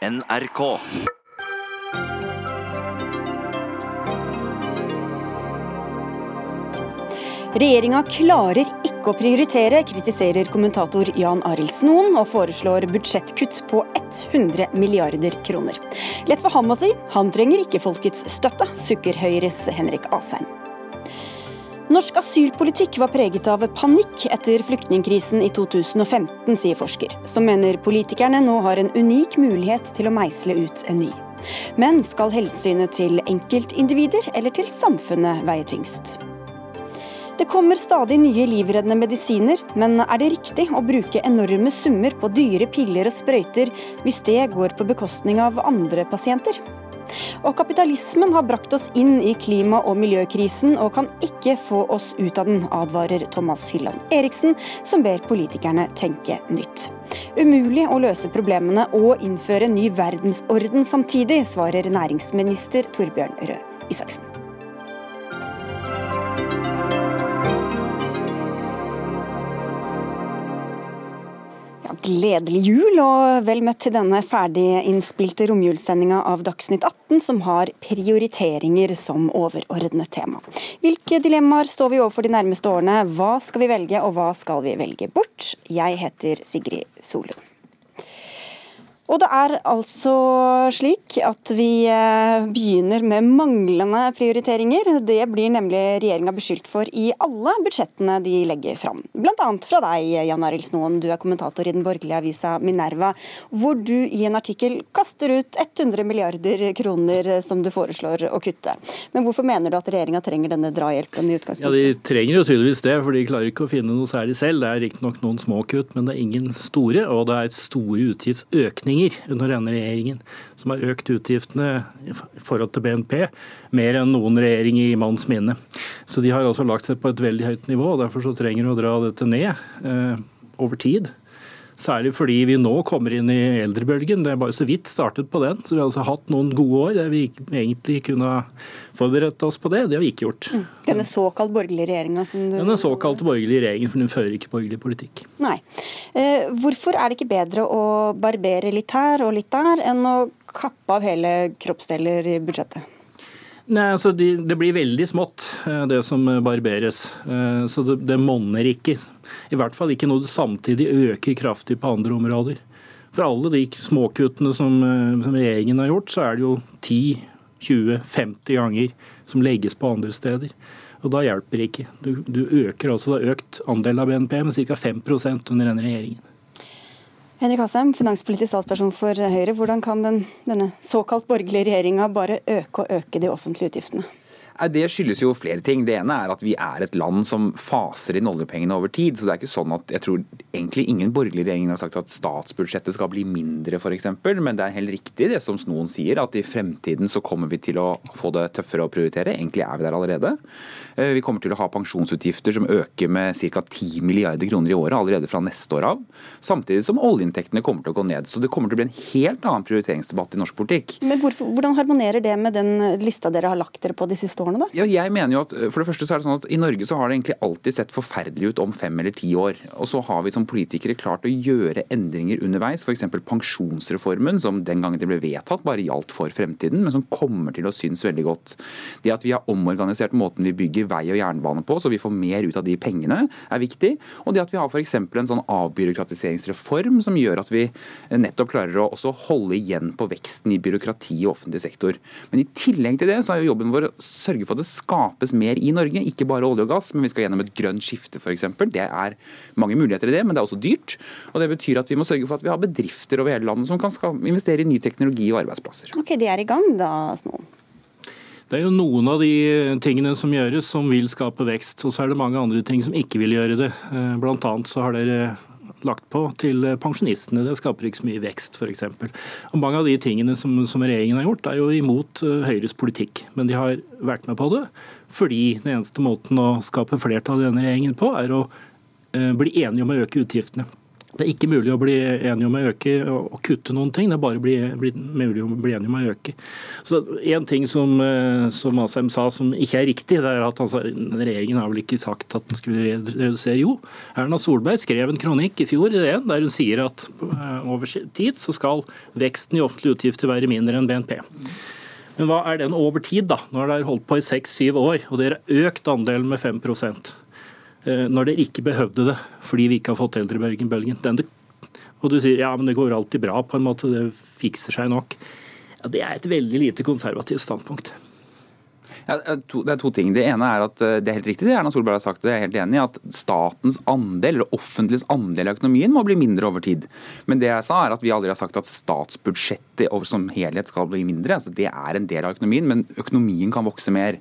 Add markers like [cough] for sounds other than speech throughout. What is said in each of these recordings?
NRK. Regjeringa klarer ikke å prioritere, kritiserer kommentator Jan Arild Snoen, og foreslår budsjettkutt på 100 milliarder kroner. Lett for ham å si, han trenger ikke folkets støtte, sukker Høyres Henrik Asheim. Norsk asylpolitikk var preget av panikk etter flyktningkrisen i 2015, sier forsker, som mener politikerne nå har en unik mulighet til å meisle ut en ny. Men skal hensynet til enkeltindivider eller til samfunnet veie tyngst? Det kommer stadig nye livreddende medisiner, men er det riktig å bruke enorme summer på dyre piller og sprøyter hvis det går på bekostning av andre pasienter? Og kapitalismen har brakt oss inn i klima- og miljøkrisen og kan ikke få oss ut av den, advarer Thomas Hylland Eriksen, som ber politikerne tenke nytt. Umulig å løse problemene og innføre ny verdensorden samtidig, svarer næringsminister Torbjørn Røe Isaksen. Gledelig jul og vel møtt til denne ferdiginnspilte romjulssendinga av Dagsnytt 18, som har prioriteringer som overordnet tema. Hvilke dilemmaer står vi overfor de nærmeste årene? Hva skal vi velge, og hva skal vi velge bort? Jeg heter Sigrid Solund. Og det er altså slik at vi eh, begynner med manglende prioriteringer. Det blir nemlig regjeringa beskyldt for i alle budsjettene de legger fram. Bl.a. fra deg, Jan Arild Snoen, du er kommentator i den borgerlige avisa Minerva, hvor du i en artikkel kaster ut 100 milliarder kroner som du foreslår å kutte. Men hvorfor mener du at regjeringa trenger denne drahjelpen i utgangspunktet? Ja, De trenger jo tydeligvis det, for de klarer ikke å finne noe særlig selv. Det er riktignok noen små kutt, men det er ingen store, og det er store utgiftsøkninger penger under denne regjeringen, som har økt utgiftene i forhold til BNP mer enn noen regjering i manns minne. Så de har altså lagt seg på et veldig høyt nivå. og Derfor så trenger de å dra dette ned eh, over tid. Særlig fordi vi nå kommer inn i eldrebølgen. Det er bare så vidt startet på den. Så vi har altså hatt noen gode år der vi egentlig kunne forberedt oss på det. Det har vi ikke gjort. Mm. Denne såkalt borgerlige regjeringa som du Denne såkalte borgerlige regjeringen, for den fører ikke borgerlig politikk. Nei. Eh, hvorfor er det ikke bedre å barbere litt her og litt der, enn å kappe av hele kroppsdeler i budsjettet? Nei, altså de, Det blir veldig smått, eh, det som barberes. Eh, så det, det monner ikke. I hvert fall ikke når det samtidig øker kraftig på andre områder. For alle de småkuttene som, eh, som regjeringen har gjort, så er det jo 10-20-50 ganger som legges på andre steder. Og da hjelper det ikke. Du, du øker altså, det har økt andelen av BNP med ca. 5% under denne regjeringen. Henrik Asheim, finanspolitisk statsperson for Høyre. Hvordan kan den, denne såkalt borgerlige regjeringa bare øke og øke de offentlige utgiftene? Det skyldes jo flere ting. Det ene er at vi er et land som faser inn oljepengene over tid. Så det er ikke sånn at jeg tror egentlig ingen borgerlige regjeringer har sagt at statsbudsjettet skal bli mindre, f.eks. Men det er helt riktig det som noen sier, at i fremtiden så kommer vi til å få det tøffere å prioritere. Egentlig er vi der allerede. Eh, vi kommer til å ha pensjonsutgifter som øker med ca. 10 milliarder kroner i året allerede fra neste år av. Samtidig som oljeinntektene kommer til å gå ned. Så det kommer til å bli en helt annen prioriteringsdebatt i norsk politikk. Men hvorfor, hvordan harmonerer det med den lista dere har lagt dere på de siste årene? Årene, da? Ja, jeg mener jo at for det første så er det sånn at I Norge så har det egentlig alltid sett forferdelig ut om fem eller ti år. Og så har vi som politikere klart å gjøre endringer underveis. F.eks. pensjonsreformen, som den gangen det ble vedtatt bare gjaldt for fremtiden, men som kommer til å synes veldig godt. Det at vi har omorganisert måten vi bygger vei og jernbane på, så vi får mer ut av de pengene, er viktig. Og det at vi har f.eks. en sånn avbyråkratiseringsreform som gjør at vi nettopp klarer å også holde igjen på veksten i byråkrati i offentlig sektor. Men i tillegg til det så er jo jobben vår å sørge sørge for at det skapes mer i Norge. Ikke bare olje og gass, men vi skal gjennom et grønt skifte f.eks. Det er mange muligheter i det, men det er også dyrt. Og Det betyr at vi må sørge for at vi har bedrifter over hele landet som kan investere i ny teknologi og arbeidsplasser. Ok, De er i gang da, Snoen? Det er jo noen av de tingene som gjøres som vil skape vekst, og så er det mange andre ting som ikke vil gjøre det. Eh, blant annet så har dere lagt på til pensjonistene. Det skaper ikke så mye vekst, f.eks. Mange av de tingene som, som, regjeringen har gjort, er jo imot uh, Høyres politikk. Men de har vært med på det fordi den eneste måten å skape flertall i denne regjeringen på, er å uh, bli enige om å øke utgiftene. Det er ikke mulig å bli enig om å øke og kutte noen ting, det er bare bli, bli, mulig å bli enig om å øke. Så En ting som, eh, som Asheim sa som ikke er riktig, det er at altså, regjeringen har vel ikke sagt at den skulle redusere. Jo, Erna Solberg skrev en kronikk i fjor i DN der hun sier at eh, over tid så skal veksten i offentlige utgifter være mindre enn BNP. Men hva er den over tid, da? Nå dere det holdt på i seks-syv år, og dere har økt andelen med 5 Eh, når dere ikke behøvde det fordi vi ikke har fått eldrebølgen. Og du sier ja, men det går alltid bra, på en måte, det fikser seg nok. Ja, Det er et veldig lite konservativt standpunkt. Ja, det er to ting. Det ene er at eh, det er helt riktig det Erna Solberg har sagt, og det er jeg helt enig i, at statens andel, eller offentliges andel av økonomien må bli mindre over tid. Men det jeg sa er at vi aldri har sagt at statsbudsjettet som helhet skal bli mindre. Altså, det er en del av økonomien, men økonomien kan vokse mer.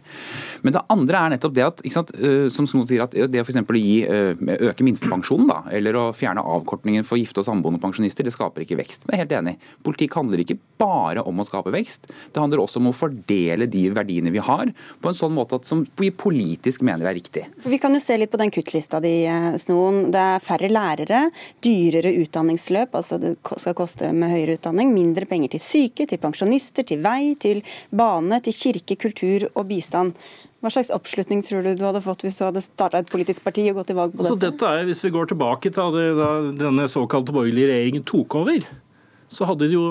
Men det andre er nettopp det at, sant, eh, som Snow sier, at det f.eks. å gi, eh, øke minstepensjonen eller å fjerne avkortningen for gifte og samboende pensjonister, det skaper ikke vekst. Det er helt enig. Politikk handler ikke bare om å skape vekst, det handler også om å fordele de verdiene vi har, på en sånn måte at, som vi politisk mener er riktig. Vi kan jo se litt på den kuttlista di, eh, Snoen. Det er færre lærere, dyrere utdanningsløp, altså det skal koste med høyere utdanning, mindre penger til syke, til pensjonister, til vei, til bane, til kirke, kultur og bistand. Hva slags oppslutning tror du du hadde fått hvis du hadde starta et politisk parti og gått til valg på altså, dette? dette er, hvis vi går tilbake til da denne såkalte borgerlige regjeringen tok over, så hadde de jo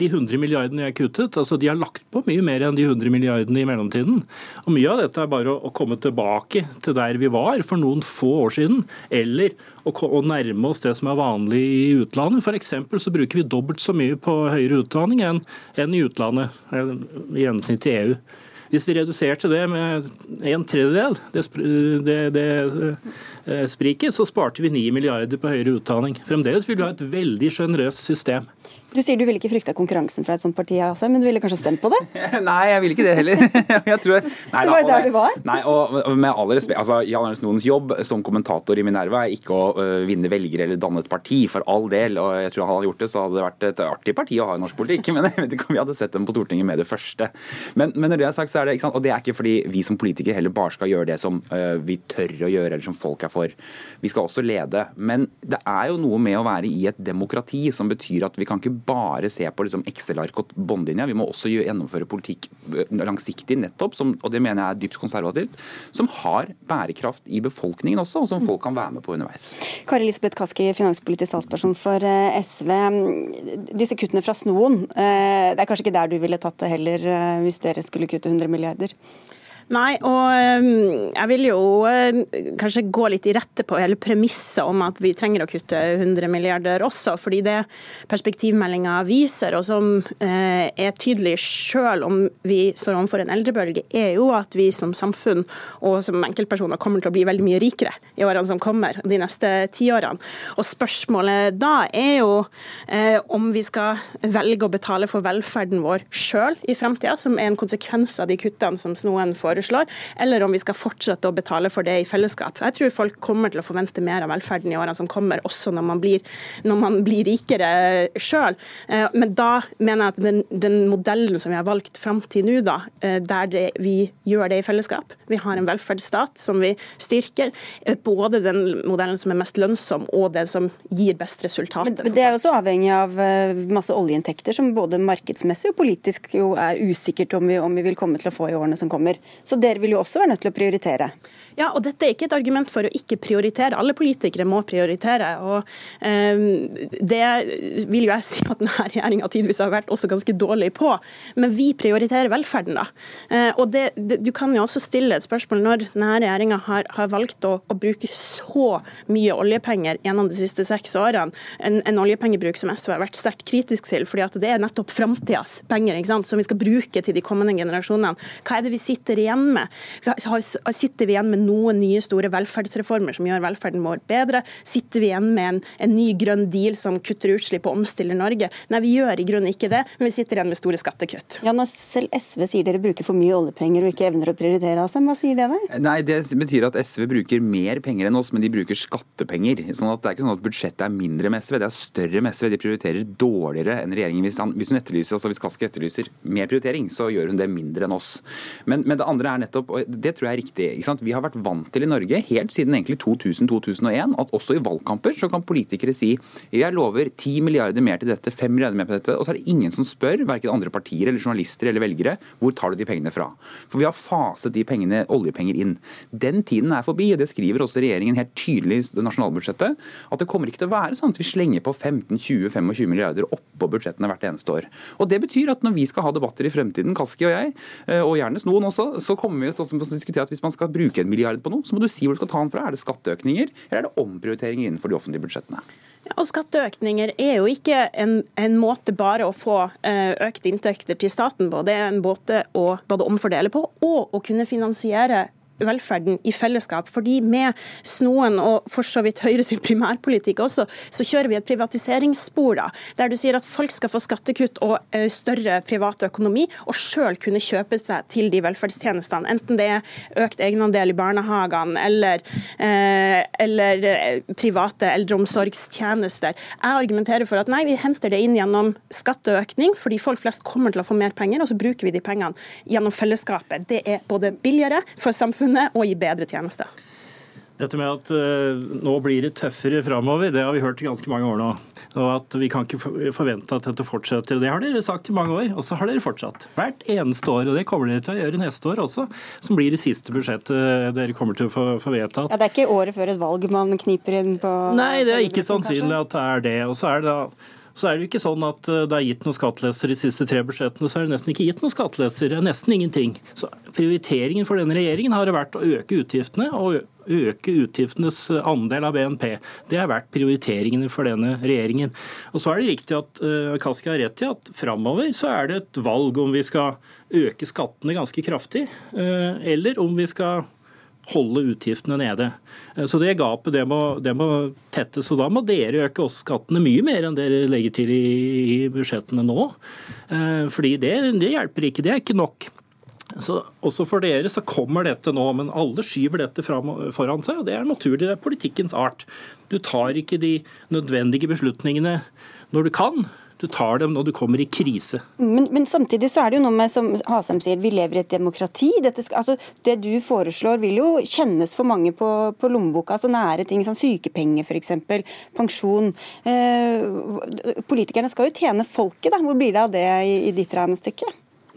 de 100 milliardene jeg kuttet, altså de har lagt på mye mer enn de 100 milliardene i mellomtiden. Og Mye av dette er bare å, komme tilbake til der vi var for noen få år siden, eller å, nærme oss det som er vanlig i utlandet. F.eks. så bruker vi dobbelt så mye på høyere utdanning enn, enn i utlandet, i gjennomsnitt i EU. Hvis vi reduserte det med en tredjedel, det, det, det eh, spriket, så sparte vi 9 milliarder på høyere utdanning. Fremdeles vil vi ha et veldig sjenerøst system. Du sier du ville ikke frykta konkurransen fra et sånt parti, altså, men du ville kanskje stemt på det? [laughs] nei, jeg ville ikke det heller. [laughs] [laughs] tror, nei, det var jo der du var. Nei, og med all respekt, altså, Jan Ernst Noens jobb som kommentator i Minerva er ikke å uh, vinne velgere eller danne et parti, for all del. og jeg tror han hadde gjort det, så hadde det vært et artig parti å ha i norsk politikk. Men jeg vet ikke om vi hadde sett dem på Stortinget med det første. Men, men når det er sagt, så er det ikke sant, og det er ikke fordi vi som politikere heller bare skal gjøre det som uh, vi tør å gjøre, eller som folk er for. Vi skal også lede. Men det er jo noe med å være i et demokrati som betyr at vi kan ikke bare se på liksom Excel-ark og båndlinja. Vi må også gjennomføre politikk eh, langsiktig, nettopp, som, og det mener jeg er dypt konservativt, som har bærekraft i befolkningen også, og som folk kan være med på underveis. Kari Elisabeth Kaski, finanspolitisk talsperson for eh, SV. Disse kuttene fra Snoen, eh, det er kanskje ikke der du ville tatt det heller, hvis dere skulle kutte 100 milliarder? Nei, og ehm, jeg vil jo eh, kanskje gå litt i rette på hele premisset om at vi trenger å kutte 100 milliarder også, fordi det perspektivmeldinga viser, og som eh, er tydelig selv om vi står overfor en eldrebølge, er jo at vi som samfunn og som enkeltpersoner kommer til å bli veldig mye rikere i årene som kommer, de neste tiårene. Og spørsmålet da er jo eh, om vi skal velge å betale for velferden vår sjøl i framtida, som er en konsekvens av de kuttene som Snoen foreslår foreslår, eller om vi skal fortsette å betale for det i fellesskap. Jeg tror folk kommer til å forvente mer av velferden i årene som kommer, også når man blir, når man blir rikere sjøl. Eh, men da mener jeg at den, den, modellen som vi har valgt fram til nå, da, eh, der det, vi gjør det i fellesskap, vi har en velferdsstat som vi styrker, eh, både den modellen som er mest lønnsom og den som gir best resultater. Men det er også avhengig av masse oljeinntekter, som både markedsmessig og politisk jo er usikkert om vi, om vi vil komme til å få i årene som kommer. Så dere vil jo også være nødt til å prioritere. Ja, og dette er ikke et argument for å ikke prioritere. Alle politikere må prioritere. og um, Det vil jo jeg si at denne regjeringa tidvis har vært også ganske dårlig på. Men vi prioriterer velferden, da. Uh, og det, det, Du kan jo også stille et spørsmål når denne regjeringa har, har, valgt å, å, bruke så mye oljepenger gjennom de siste seks årene. En, en, oljepengebruk som SV har vært sterkt kritisk til, fordi at det er nettopp framtidas penger ikke sant, som vi skal bruke til de kommende generasjonene. Hva er det vi sitter igjen igjen med? Sitter vi igjen med noen nye store velferdsreformer som gjør velferden vår bedre? Sitter vi igjen med en, en ny grønn deal som kutter utslipp og omstiller Norge? Nei, vi gjør i grunnen ikke det, men vi sitter igjen med store skattekutt. Ja, Når selv SV sier dere bruker for mye oljepenger og ikke evner å prioritere, altså, hva sier det deg? Nei, Det betyr at SV bruker mer penger enn oss, men de bruker skattepenger. sånn at Det er ikke sånn at budsjettet er mindre med SV, det er større med SV. De prioriterer dårligere enn regjeringen. Hvis, han, hvis hun etterlyser, altså hvis Kaski etterlyser mer prioritering, så gjør hun det mindre enn oss. Men, men det andre andre er nettopp, og det tror jeg er riktig, ikke sant? vi har vært vant til i Norge helt siden egentlig 2000-2001 at også i valgkamper så kan politikere si jeg lover 10 milliarder mer til dette, 5 milliarder mer på dette, og så er det ingen som spør, verken andre partier eller journalister eller velgere, hvor tar du de pengene fra? For vi har faset de pengene, oljepenger inn. Den tiden er forbi, og det skriver også regjeringen helt tydelig i nasjonalbudsjettet, at det kommer ikke til å være sånn at vi slenger på 15-20-25 milliarder oppå budsjettene hvert eneste år. Og Det betyr at når vi skal ha debatter i fremtiden, Kaski og jeg, eh, og gjerne Snoen også, så kommer vi jo til å diskutere at hvis man skal bruke en milliard på noe, så må du si hvor du skal ta den fra. Er det skatteøkninger, eller er det omprioriteringer innenfor de offentlige budsjettene? Ja, og Skatteøkninger er jo ikke en, en, måte bare å få eh, økte inntekter til staten på. Det er en måte å både omfordele på og å kunne finansiere velferden i fellesskap. Fordi med Snoen og for så vidt Høyre sin primærpolitikk også, så kjører vi et privatiseringsspor da, der du sier at folk skal få skattekutt og eh, større privat økonomi, og sjøl kunne kjøpe seg til de velferdstjenestene. Enten det er økt egenandel i barnehagene eller, eh, eller eh, private eldreomsorgstjenester. Jeg argumenterer for at nei, vi henter det inn gjennom skatteøkning, fordi folk flest kommer til å få mer penger, og så bruker vi de pengene gjennom fellesskapet. Det er både billigere for samfunnet samfunnet og gi bedre tjenester. Dette med at uh, nå blir det tøffere framover, det har vi hørt i ganske mange år nå. Og at vi kan ikke forvente at dette fortsetter. Det har dere sagt i mange år, og så har dere fortsatt. Hvert eneste år. Og det kommer dere til å gjøre neste år også, som blir det siste budsjettet dere kommer til å få, få vedtatt. Ja, Det er ikke året før et valg man kniper inn på Nei, det er ikke sannsynlig at det er det. Og så er det da så er det jo ikke sånn at eh, det er gitt noen skattelettelser de siste tre budsjettene, så er det nesten ikke gitt noen skatteleser. Nesten ingenting. Så prioriteringen for denne regjeringen har vært å øke utgiftene og øke utgiftenes andel av BNP. Det har vært prioriteringene for denne regjeringen. Og så er det riktig at uh, Kaski har rett i at framover så er det et valg om vi skal øke skattene ganske kraftig, eller om vi skal holde utgiftene nede. Eh, så Det gapet det må, det må, tettes. og Da må dere øke også skattene mye mer enn dere legger til i, i budsjettene nå. Eh, fordi det, det, hjelper ikke. Det er ikke nok. Så Også for dere så kommer dette nå, men alle skyver dette foran seg. og Det er naturlig, det er politikkens art. Du tar ikke de nødvendige beslutningene når du kan. Du tar dem når du kommer i krise. Men, men samtidig så er det jo noe med, som Hasem sier, vi lever i et demokrati. Dette, altså, det du foreslår vil jo kjennes for mange på, på lommeboka. altså Nære ting som sykepenger f.eks., pensjon. Eh, politikerne skal jo tjene folket, da. Hvor blir det av det i, i ditt regnestykke?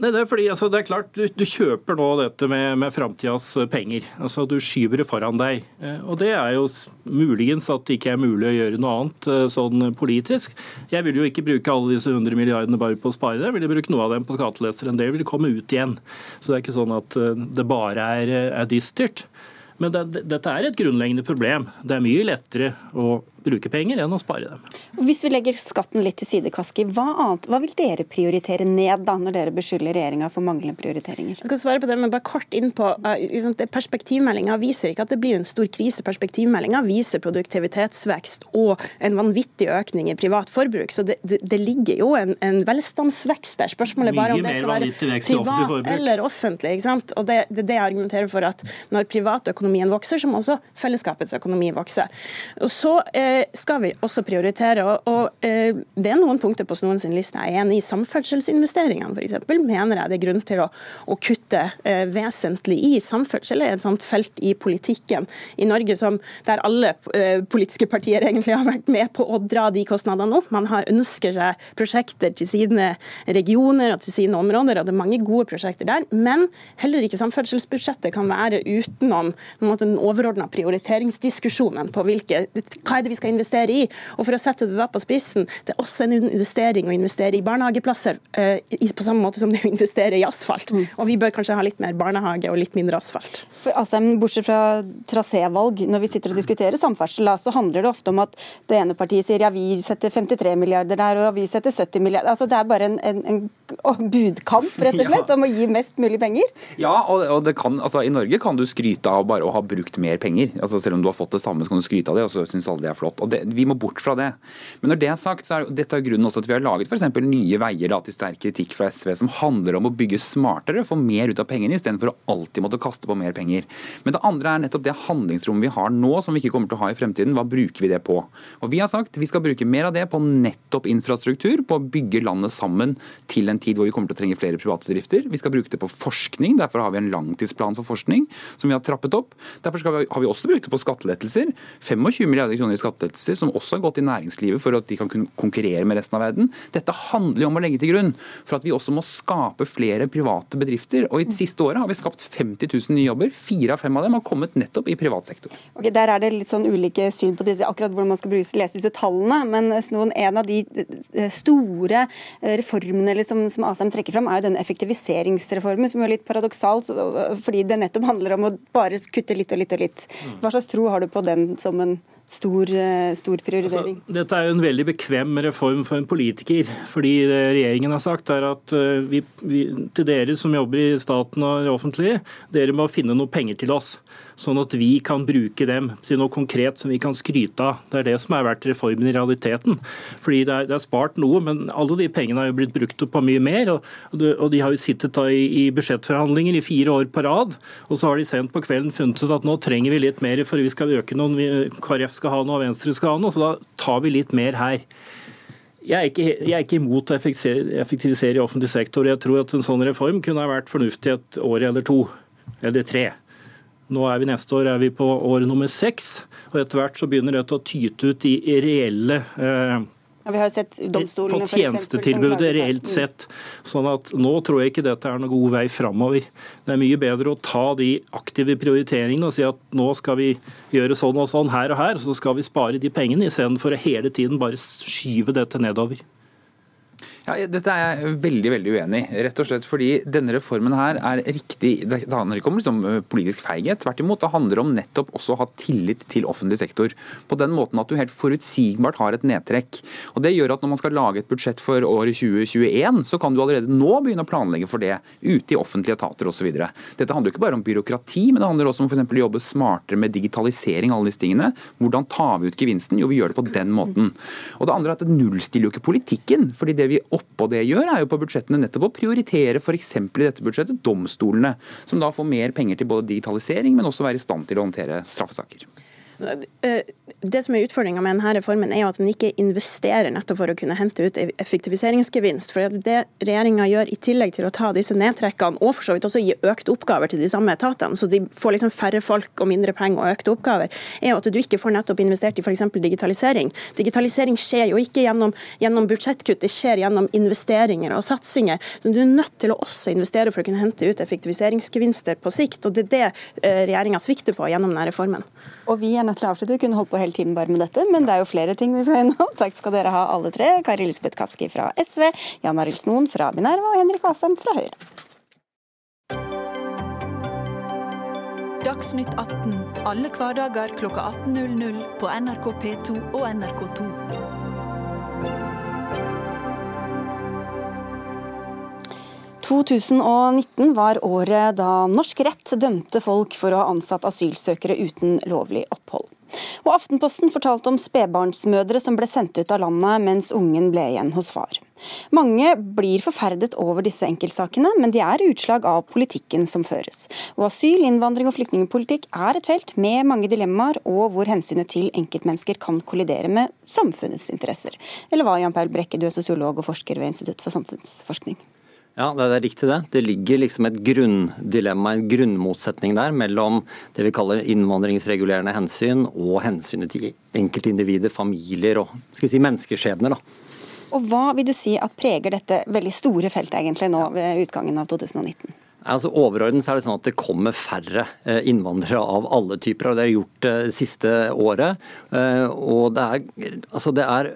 Nei, det er fordi altså, det er klart, du, du kjøper nå dette med, med framtidas eh, penger. Altså, Du skyver det foran deg. Eh, og Det er jo muligens at det ikke er mulig å gjøre noe annet eh, sånn politisk. Jeg vil jo ikke bruke alle disse 100 milliardene bare på å spare det. Jeg ville bruke noe av dem på skattelettelser. En del vil komme ut igjen. Så det er ikke sånn at det bare er, er dystert. Men det, dette er et grunnleggende problem. Det er mye lettere å bruke penger enn å spare dem. Hvis vi legger skatten litt til side, Kaski, hva, annet, hva vil dere prioritere ned da, når dere beskylder regjeringa for manglende prioriteringer? Jeg skal svare på det, men bare kort inn på uh, Perspektivmeldinga viser ikke at det blir en stor krise. Perspektivmeldinga viser produktivitetsvekst og en vanvittig økning i privat forbruk. Så det, det, det ligger jo en, en, velstandsvekst der. Spørsmålet er bare om det skal være privat eller offentlig. ikke sant? Og det er det, det jeg argumenterer for at når privatøkonomien vokser, så må også fellesskapets økonomi vokse. Og så eh, skal vi også prioritere. og, og eh, Det er noen punkter på noen sin liste jeg er enig i. Samferdselsinvesteringene f.eks. mener jeg det er grunn til å, å kutte eh, vesentlig i. Samferdsel er et sånt felt i politikken i Norge som, der alle eh, politiske partier egentlig har vært med på å dra de kostnadene opp. Man har ønsker seg prosjekter til sine regioner og til sine områder, og det er mange gode prosjekter der. Men heller ikke samferdselsbudsjettet kan være utenom den overordna prioriteringsdiskusjonen på hvilke, hva er det vi skal skal investere i. Og for å sette det da på spissen, det er også en investering å investere i barnehageplasser eh, på samme måte som det å investere i asfalt. Mm. Og vi bør kanskje ha litt mer barnehage og litt mindre asfalt. For Asheim, Bortsett fra trasévalg, når vi sitter og diskuterer samferdsel, så handler det ofte om at det ene partiet sier ja, vi setter 53 milliarder der, og vi setter 70 milliarder. Altså, det er bare en, en, en budkamp, rett og slett, [laughs] ja. om å gi mest mulig penger. Ja, og, og kan, altså, i Norge kan du skryte av bare å ha brukt mer penger. Altså, selv om du har fått det samme, så kan du skryte av det, og så syns alle det er flott. Flott. og det, Vi må bort fra det. Men når det er sagt, så er dette er grunnen også at vi har laget f.eks. Nye Veier da, til sterk kritikk fra SV, som handler om å bygge smartere, få mer ut av pengene, istedenfor å alltid måtte kaste på mer penger. Men det andre er nettopp det handlingsrommet vi har nå, som vi ikke kommer til å ha i fremtiden. Hva bruker vi det på? Og Vi har sagt vi skal bruke mer av det på nettopp infrastruktur, på å bygge landet sammen til en tid hvor vi kommer til å trenge flere private bedrifter. Vi skal bruke det på forskning, derfor har vi en langtidsplan for forskning som vi har trappet opp. Derfor vi, har vi også brukt det på skattelettelser. 25 milliarder kroner i skattelettelser, som også har gått i næringslivet for at de kan kunne konkurrere med resten av verden. Dette handler jo om å legge til grunn for at vi også må skape flere private bedrifter. Og i det siste året har vi skapt 50 000 nye jobber. Fire av fem av dem har kommet nettopp i privat sektor. Ok, Der er det litt sånn ulike syn på disse, akkurat hvordan man skal lese disse tallene. Men noen, en av de eh, store eh, reformene som, som Asheim trekker fram, er jo denne effektiviseringsreformen, som er litt paradoksal fordi det nettopp handler om å bare kutte litt og litt og litt. Hva slags tro har du på den som en stor, eh, stor prioritering? Altså, dette er jo en veldig bekvem reform for en politiker. fordi det regjeringen har sagt er at eh, vi, vi, til dere som jobber i staten og det offentlige, dere må finne noe penger til oss sånn at vi kan bruke dem til noe konkret som vi kan skryte av. Det er det som har vært reformen i realiteten. Fordi det er, det er spart noe, men alle de pengene har jo blitt brukt opp på mye mer. Og, og, de har jo sittet i, i, budsjettforhandlinger i fire år på rad, og så har de sent på kvelden funnet ut at nå trenger vi litt mer for vi skal øke noen, KrF skal ha noe og Venstre skal ha noe, så da tar vi litt mer her. Jeg er, ikke, jeg er ikke, imot å effektivisere i offentlig sektor. Jeg tror at en sånn reform kunne ha vært fornuftig et år eller to, eller tre. Nå er vi neste år er vi på år nummer seks, og etter hvert så begynner dette å tyte ut i reelle eh, ja, vi har jo sett domstolene på tjenestetilbudet reelt sett. sånn at Nå tror jeg ikke dette er noen god vei framover. Det er mye bedre å ta de aktive prioriteringene og si at nå skal vi gjøre sånn og sånn her og her, så skal vi spare de pengene, istedenfor å hele tiden bare skyve dette nedover. Ja, dette er jeg veldig veldig uenig i. Rett og slett fordi denne reformen her er riktig Det handler ikke om liksom, politisk feighet. Tvert imot. Det handler om nettopp også å ha tillit til offentlig sektor. På den måten at du helt forutsigbart har et nedtrekk. Og Det gjør at når man skal lage et budsjett for året 2021, så kan du allerede nå begynne å planlegge for det ute i offentlige etater osv. Dette handler jo ikke bare om byråkrati, men det handler også om f.eks. å jobbe smartere med digitalisering. alle disse tingene. Hvordan tar vi ut gevinsten? Jo, vi gjør det på den måten. Og Det andre er at det nullstiller jo ikke politikken. fordi det vi oppå det gjør, er jo på budsjettene nettopp å prioritere f.eks. i dette budsjettet domstolene, som da får mer penger til både digitalisering, men også være i stand til å håndtere straffesaker. Det som er utfordringa med denne reformen, er jo at den ikke investerer nettopp for å kunne hente ut effektiviseringsgevinst. For Det regjeringa gjør i tillegg til å ta disse nedtrekkene, og for så vidt også gi økte oppgaver til de samme etatene, så de får liksom færre folk og mindre penger og økte oppgaver, er jo at du ikke får nettopp investert i f.eks. digitalisering. Digitalisering skjer jo ikke gjennom, gjennom, budsjettkutt, det skjer gjennom investeringer og satsinger. Så du er nødt til å også investere for å kunne hente ut effektiviseringsgevinster på sikt. og Det er det eh, regjeringa svikter på gjennom denne reformen. Og vi er nødt til å avslutte. Vi kunne holdt på hele timen bare med dette, men det er jo flere ting vi skal innom. [laughs] Takk skal dere ha alle tre. Kari Elisabeth Kaski fra SV, Jan Arild Snoen fra Minerva og Henrik Asam fra Høyre. Dagsnytt 18 alle hverdager klokka 18.00 på NRK P2 og NRK2. 2019 var året da norsk rett dømte folk for å ha ansatt asylsøkere uten lovlig opphold. Og Aftenposten fortalte om spedbarnsmødre som ble sendt ut av landet mens ungen ble igjen hos far. Mange blir forferdet over disse enkeltsakene, men de er utslag av politikken som føres. Og Asyl-, innvandring og flyktningpolitikk er et felt med mange dilemmaer, og hvor hensynet til enkeltmennesker kan kollidere med samfunnets interesser. Eller hva, Jan Paul Brekke, du er sosiolog og forsker ved Institutt for samfunnsforskning. Ja, det er riktig det. Det ligger liksom et grunndilemma, en grunnmotsetning der mellom det vi kaller innvandringsregulerende hensyn og hensynet til enkeltindivider, familier og skal vi si, menneskeskjebner. da. Og Hva vil du si at preger dette veldig store feltet egentlig nå ved utgangen av 2019? Altså Overordnet er det sånn at det kommer færre eh, innvandrere av alle typer. og Det er gjort det siste året. Eh, og det er, altså det er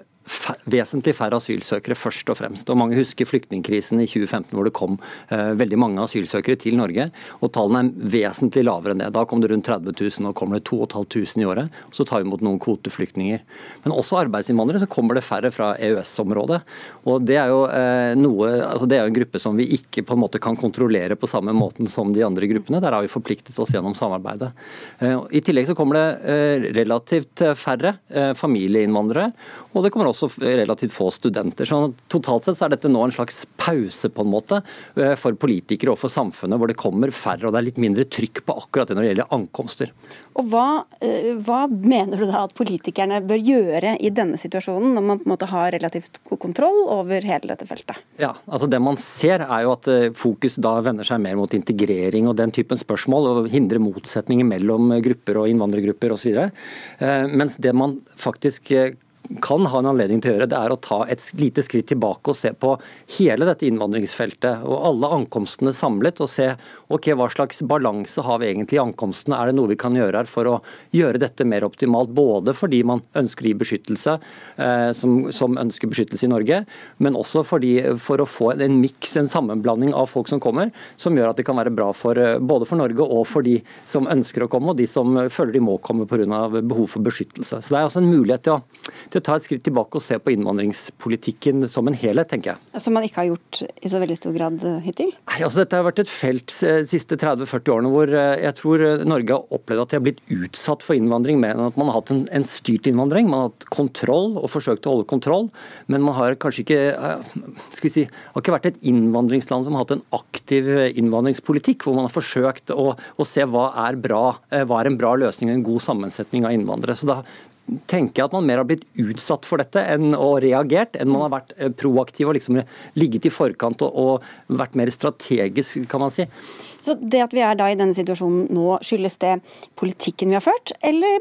vesentlig færre asylsøkere først og fremst. Og Mange husker flyktningkrisen i 2015 hvor det kom eh, veldig mange asylsøkere til Norge. og Tallene er vesentlig lavere enn det. Da kom det rundt 30 000, nå kommer det 2500 i året. og Så tar vi imot noen kvoteflyktninger. Men også arbeidsinnvandrere så kommer det færre fra EØS-området. og Det er jo eh, noe, altså det er jo en gruppe som vi ikke på en måte kan kontrollere på samme måten som de andre gruppene. Der har vi forpliktet oss gjennom samarbeidet. Eh, I tillegg så kommer det eh, relativt færre eh, familieinnvandrere. og det kommer også også relativt få studenter. Så Totalt sett så er dette nå en slags pause på en måte eh, for politikere og for samfunnet, hvor det kommer færre og det er litt mindre trykk på akkurat det når det gjelder ankomster. Og hva, eh, hva mener du da at politikerne bør gjøre i denne situasjonen, når man på en måte har relativt god kontroll over hele dette feltet? Ja, altså Det man ser er jo at eh, fokus da vender seg mer mot integrering og den typen spørsmål, og hindre motsetninger mellom grupper og innvandrergrupper osv. Mens det man faktisk kan ha en anledning til å gjøre, det er å ta et lite skritt tilbake og se på hele dette innvandringsfeltet og alle ankomstene samlet, og se ok, hva slags balanse har vi egentlig i ankomstene. Er det noe vi kan gjøre her for å gjøre dette mer optimalt, både fordi man ønsker å gi beskyttelse, eh, som, som, ønsker beskyttelse i Norge, men også fordi, for å få en miks, en sammenblanding av folk som kommer, som gjør at det kan være bra for, eh, både for Norge og for de som ønsker å komme, og de som føler de må komme pga. behov for beskyttelse. Så Det er altså en mulighet til å, til å ta et skritt tilbake og se på innvandringspolitikken som en helhet, tenker jeg. Som man ikke har gjort i så veldig stor grad eh, hittil? Nei, altså Dette har vært et felt eh, de siste 30-40 årene hvor eh, jeg tror Norge har opplevd at de har blitt utsatt for innvandring mer enn at man har hatt en, en styrt innvandring. Man har hatt kontroll og forsøkt å holde kontroll, men man har kanskje ikke skal vi si, har ikke vært et innvandringsland som har hatt en aktiv innvandringspolitikk, hvor man har forsøkt å, å se hva er, bra, hva er en bra løsning og en god sammensetning av innvandrere. Så da tenker jeg at man mer har blitt utsatt for dette enn, og reagert, enn man har vært eh, proaktiv og liksom ligget i forkant og, og vært mer strategisk, kan man si. Så det at vi er da i denne situasjonen nå, skyldes det politikken vi har ført, eller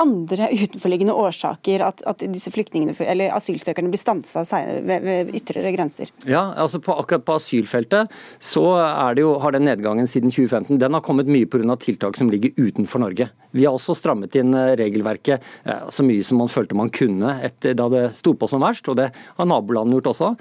andre utenforliggende årsaker at, at disse flyktningene, eller asylsøkerne blir stansa ved, ved ytre grenser? Ja, altså på, akkurat på asylfeltet så jo, har den nedgangen siden 2015 den har kommet mye pga. tiltak som ligger utenfor Norge. Vi har også strammet inn eh, regelverket eh, så mye som man følte man kunne etter da det sto på som verst, og det har nabolandene gjort også.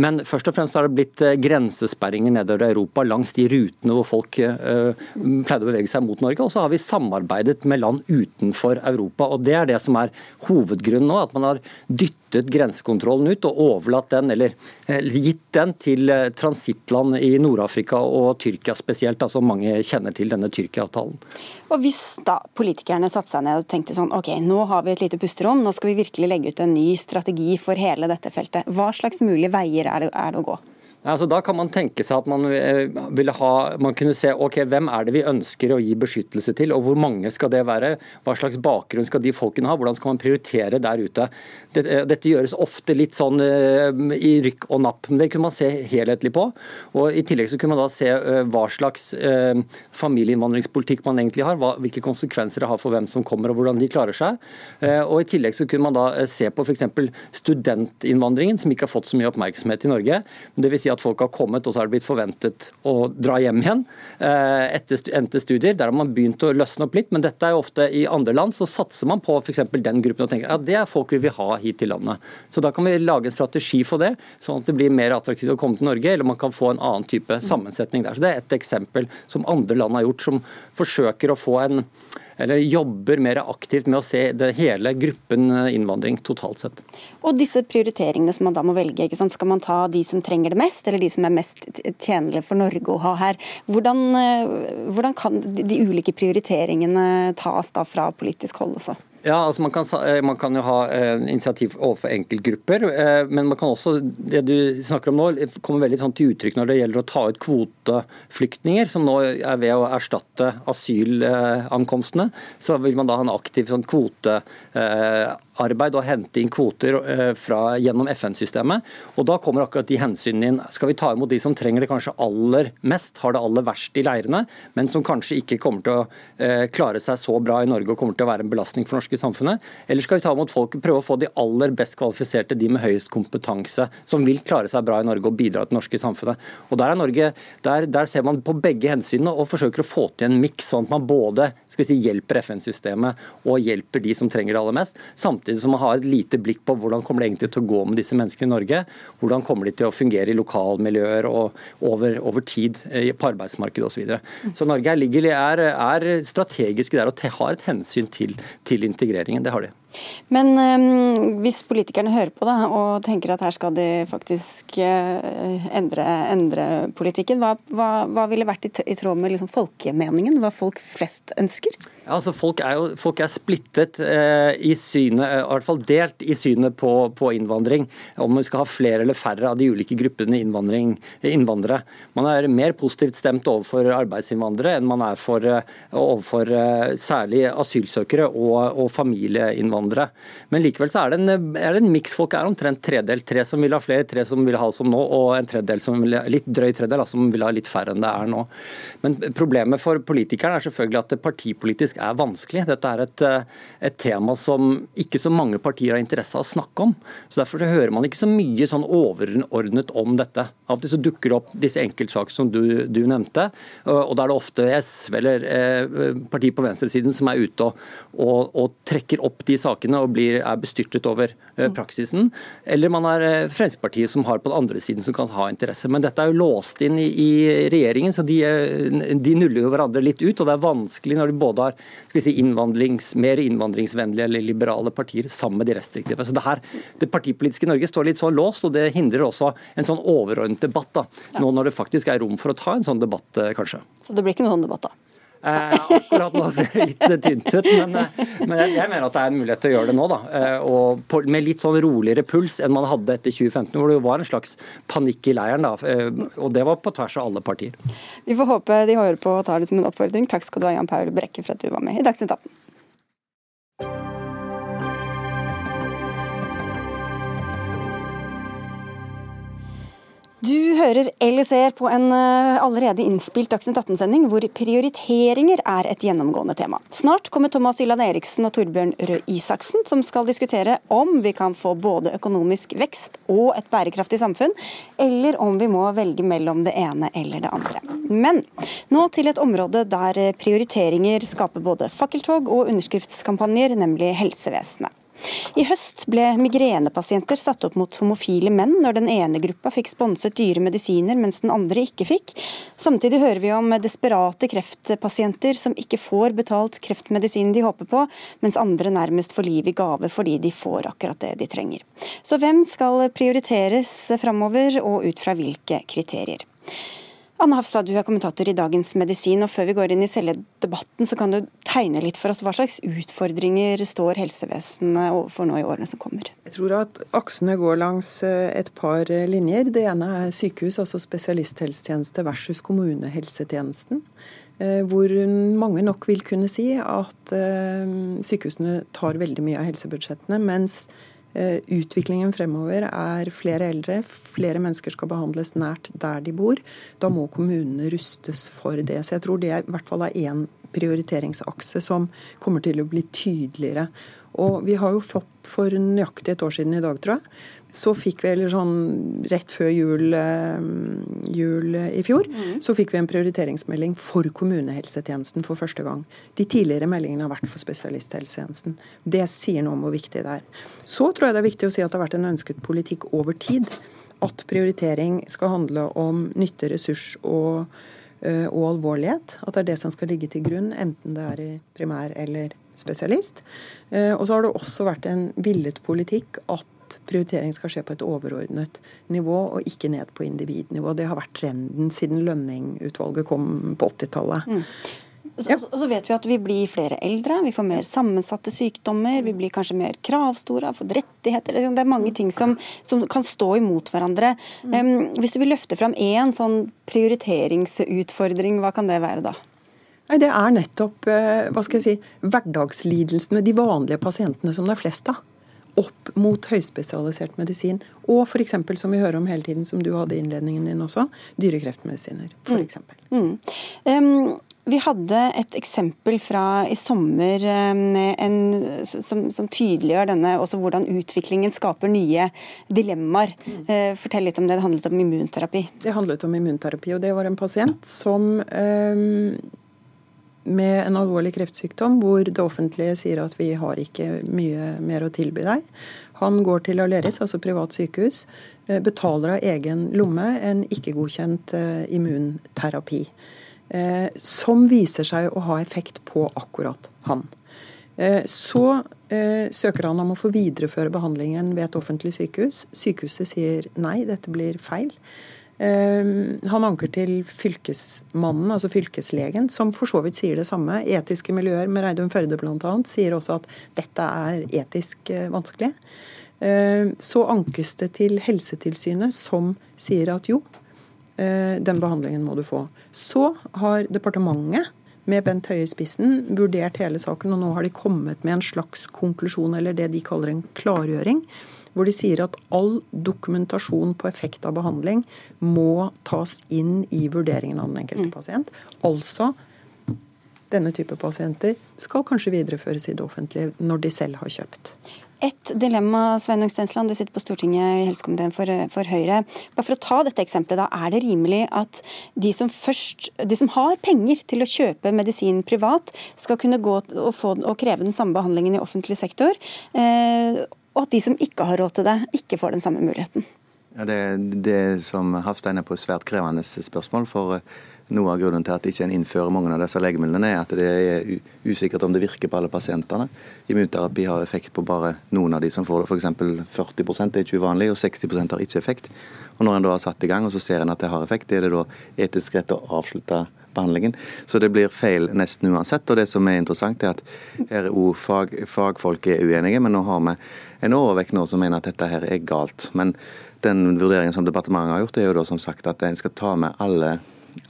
Men først og fremst har det blitt eh, grensesperringer nedover Europa langs de rutene hvor folk pleide å bevege seg mot Norge. Og så har vi samarbeidet med land utenfor Europa. og Det er det som er hovedgrunnen nå. At man har dyttet grensekontrollen ut og overlatt den, eller gitt den til transittland i Nord-Afrika og Tyrkia spesielt, altså mange kjenner til denne Tyrkia-avtalen. Og Hvis da politikerne satte seg ned og tenkte sånn ok, nå har vi et lite pusterom, nå skal vi virkelig legge ut en ny strategi for hele dette feltet. Hva slags mulige veier er det, er det å gå? Altså, da kan man tenke seg at man eh, ville ha, man kunne se ok, hvem er det vi ønsker å gi beskyttelse til, og hvor mange skal det være? Hva slags bakgrunn skal de folkene ha? Hvordan skal man prioritere der ute? Dette, eh, dette gjøres ofte litt sånn uh, i rykk og napp, men det kunne man se helhetlig på. Og I tillegg så kunne man da se hva slags familieinnvandringspolitikk man egentlig har, hva, hvilke konsekvenser det har for hvem som kommer og hvordan de klarer seg. Og I tillegg så kunne man da se på f.eks. studentinnvandringen, som ikke har fått så mye oppmerksomhet i Norge. det vil si at folk har kommet, og så har det blitt forventet å dra hjem igjen eh, etter endte studier. Der har man begynt å løsne opp litt, men dette er jo ofte i andre land så satser man på f.eks. den gruppen og tenker at ja, det er folk vi vil ha hit til landet. Så da kan vi lage en strategi for det, sånn at det blir mer attraktivt å komme til Norge, eller man kan få en annen type sammensetning der. Så Det er et eksempel som andre land har gjort, som forsøker å få en eller jobber mer aktivt med å se hele gruppen eh, innvandring totalt sett. Og disse prioriteringene som man da må velge, skal man ta de som trenger det mest, eller de som er mest tjenlige for Norge å ha her? Hvordan, eh, hvordan kan de ulike prioriteringene tas da fra politisk hold også? Ja, altså man kan, eh, man kan, jo ha eh, initiativ overfor enkeltgrupper, eh, men man kan også, det du snakker om nå, kommer veldig sånn til uttrykk når det gjelder å ta ut kvoteflyktninger, som nå er ved å erstatte asylankomstene. Så vil man da ha en aktiv sånn kvotearbeid og hente inn kvoter fra, gjennom FN-systemet. Og Da kommer akkurat de hensynene inn. Skal vi ta imot de som trenger det kanskje aller mest, har det aller verst i leirene, men som kanskje ikke kommer til å klare seg så bra i Norge og kommer til å være en belastning for norske norske samfunnet? Eller skal vi ta imot folk, prøve å få de aller best kvalifiserte, de med høyest kompetanse, som vil klare seg bra i Norge og bidra til det norske samfunnet? Og Der er Norge, der, der ser man på begge hensynene og forsøker å få til en miks, sånn at man både skal vi si, hjelper FN-systemet og hjelper de som trenger det aller mest, samtidig som man har et lite blikk på hvordan kommer det egentlig til å gå med disse menneskene i Norge. Hvordan kommer de til å fungere i lokalmiljøer og over, over tid eh, på arbeidsmarkedet osv. Så, videre. så Norge er, er strategisk der og har et hensyn til, til integreringen. Det har de. Men um, hvis politikerne hører på da, og tenker at her skal de faktisk uh, endre, endre, politikken, hva, hva, hva, ville vært i, i tråd med liksom, folkemeningen? Hva folk flest ønsker? Ja, altså folk, er jo, folk er splittet uh, i synet, uh, i hvert fall delt i synet på, på, innvandring. Om vi skal ha flere eller færre av de ulike gruppene innvandrere. Man er mer positivt stemt overfor arbeidsinnvandrere enn man er for, overfor særlig asylsøkere og, og familieinnvandrere hverandre. Men likevel så er det en, er en miks. Folk er omtrent tredelt. Tre som vil ha flere, tre som vil ha som nå, og en tredel som vil, litt drøy tredel som vil ha litt færre enn det er nå. Men problemet for politikerne er selvfølgelig at det partipolitisk er vanskelig. Dette er et, et tema som ikke så mange partier har interesse av å snakke om. Så Derfor hører man ikke så mye sånn overordnet om dette. Av og til så dukker det opp disse enkeltsaker som du, du, nevnte, og da er det ofte SV eller eh, partiet på venstresiden som er ute og, og, og trekker opp de sakene sakene og blir, er bestyrtet over eh, mm. praksisen. Eller man er eh, Fremskrittspartiet som har på den andre siden som kan ha interesse. Men dette er jo låst inn i, i regjeringen, så de, eh, de, nuller jo hverandre litt ut. Og det er vanskelig når de både har si, innvandrings, mer innvandringsvennlige eller liberale partier sammen med de restriktive. Så det her, det partipolitiske Norge står litt så låst, og det hindrer også en sånn overordnet debatt. da, Nå når det faktisk er rom for å ta en sånn debatt, kanskje. Så det blir ikke noen sånn debatt, da? Eh, akkurat nå ser det litt tynt ut, men, eh, men jeg, mener at det er en mulighet til å gjøre det nå. da, eh, og Med litt sånn roligere puls enn man hadde etter 2015, hvor det var en slags panikk i leiren. da, Og det var på tvers av alle partier. Vi får håpe de hører på og tar det som en oppfordring. Takk skal du ha, Jan Paul Brekke, for at du var med i Dagsnytt 18. Du hører eller ser på en eh, allerede innspilt Dagsnytt 18-sending hvor prioriteringer er et gjennomgående tema. Snart kommer Thomas Hylland Eriksen og Torbjørn Røe Isaksen, som skal diskutere om vi kan få både økonomisk vekst og et bærekraftig samfunn, eller om vi må velge mellom det ene eller det andre. Men nå til et område der prioriteringer skaper både fakkeltog og underskriftskampanjer, nemlig helsevesenet. I høst ble migrenepasienter satt opp mot homofile menn når den ene gruppa fikk sponset dyre medisiner, mens den andre ikke fikk. Samtidig hører vi om desperate kreftpasienter som ikke får betalt kreftmedisinen de håper på, mens andre nærmest får liv i gave fordi de får akkurat det de trenger. Så hvem skal prioriteres framover, og ut fra hvilke kriterier? Anne Hafstad, du er kommentator i Dagens Medisin. og Før vi går inn i selve debatten, så kan du tegne litt for oss. Hva slags utfordringer står helsevesenet overfor nå i årene som kommer? Jeg tror at aksene går langs eh, et par eh, linjer. Det ene er sykehus, altså spesialisthelsetjeneste versus kommunehelsetjenesten. Eh, hvor mange nok vil kunne si at sykehusene tar veldig mye av helsebudsjettene, mens utviklingen fremover er flere eldre, flere mennesker skal behandles nært der de bor. Da må kommunene rustes for det. Så jeg tror det er, i hvert fall er én prioriteringsakse som kommer til å bli tydeligere. Og vi har jo fått for nøyaktig et år siden i dag, tror jeg, så fikk vi, eller sånn rett før jul, eh, jul i fjor, mm. så fikk vi en prioriteringsmelding for kommunehelsetjenesten for første gang. De tidligere meldingene har vært for spesialisthelsetjenesten. Det sier noe om hvor viktig det er. Så tror jeg det er viktig å si at det har vært en ønsket politikk over tid. At prioritering skal handle om nytte, ressurs og, eh, og alvorlighet. At det er det som skal ligge til grunn, enten det er i primær eller spesialist. Eh, og så har det også vært en villet politikk at prioritering skal skje på et overordnet nivå, og ikke ned på individnivå. Det har vært trenden siden Lønning-utvalget kom på 80-tallet. Mm. Ja. Og så vet vi at vi blir flere eldre, vi får mer sammensatte sykdommer, vi blir kanskje mer kravstore, har fått rettigheter Det er mange ting som, som kan stå imot hverandre. Mm. Um, hvis du vil løfte fram én sånn prioriteringsutfordring, hva kan det være da? Nei, Det er nettopp eh, hva skal jeg si, hverdagslidelsene, de vanlige pasientene som det er flest av opp mot høyspesialisert medisin. Og f.eks. som vi hører om hele tiden, som du hadde i innledningen din også, dyrekreftmedisiner. For mm. mm. um, Vi hadde et eksempel fra i sommer en, som, som, tydeliggjør denne, også hvordan utviklingen skaper nye dilemmaer. Mm. Fortell litt om det. Det handlet om immunterapi. Det handlet om immunterapi, og det var en pasient som um med en alvorlig kreftsykdom hvor det offentlige sier at vi har ikke mye mer å tilby deg. Han går til Aleris, altså privat sykehus, eh, betaler av egen lomme en ikke-godkjent eh, immunterapi. Eh, som viser seg å ha effekt på akkurat han. Så søker han om å få videreføre behandlingen ved et offentlig sykehus. Sykehuset sier nei, dette blir feil. Ehm, han anker til fylkesmannen, altså fylkeslegen, som for så vidt sier det samme. Etiske miljøer med Reidun Førde bl.a. sier også at dette er etisk eh, vanskelig. Ehm, så ankes det til Helsetilsynet, som sier at jo, eh, den behandlingen må du få. Så har departementet med Bent Høie i spissen vurdert hele saken, og nå har de kommet med en slags konklusjon, eller det de kaller en klargjøring hvor de sier at all dokumentasjon på effekt av behandling må tas inn i vurderingen av den enkelte mm. pasient. Altså denne type pasienter skal kanskje videreføres i det offentlige når de selv har kjøpt. Et dilemma, Sveinung Stensland, du sitter på Stortinget i helsekomiteen for, for, Høyre. Bare for å ta dette eksempelet, da, Er det rimelig at de som, først, de som har penger til å kjøpe medisin privat, skal kunne gå og, få, og kreve den samme behandlingen i offentlig sektor? Eh, og at de som ikke har råd til det, ikke får den samme muligheten. Ja, det, det som Hafstein er på svært krevende spørsmål. for eh, noe av grunnen til at ikke en innfører mange av disse legemidlene, er at det er usikkert om det virker på alle pasientene. Immunterapi har effekt på bare noen av de som får det. F.eks. 40 det er ikke uvanlig, og 60% har ikke effekt. Og Når en da har satt i gang og så ser en at det har effekt, er det da etisk rett å avslutte behandlingen. Så det blir feil nesten uansett. Og det som er interessant, er at her er fag, fagfolk er uenige, men nå har vi en overvekt nå som mener at dette her er galt. Men den vurderingen som departementet har gjort, er jo da som sagt at en skal ta med alle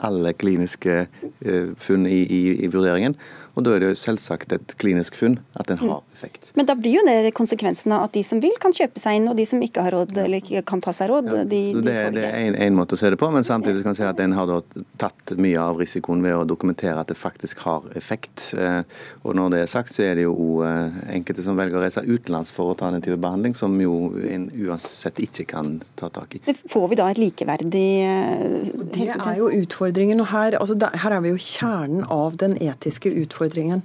alle kliniske eh, funn i, i, i, vurderingen. Og Da er det jo selvsagt et klinisk funn at den har effekt. Men da blir jo det konsekvensen av at de som vil, kan kjøpe seg inn, og de som ikke har råd eller ikke kan ta seg råd, ja, de, de det, får det er en, måte å se det på, men samtidig kan si at en har tatt mye av risikoen ved å dokumentere at det faktisk har effekt. Eh, og Når det er sagt, så er det jo eh, enkelte som velger å reise utenlands for å ta den type behandling, som jo en uansett ikke kan ta tak i. Men får vi da et likeverdig helsetjeneste? Det er jo utfordringen. og her, altså, her er vi jo kjernen av den etiske utfordringen utfordringen.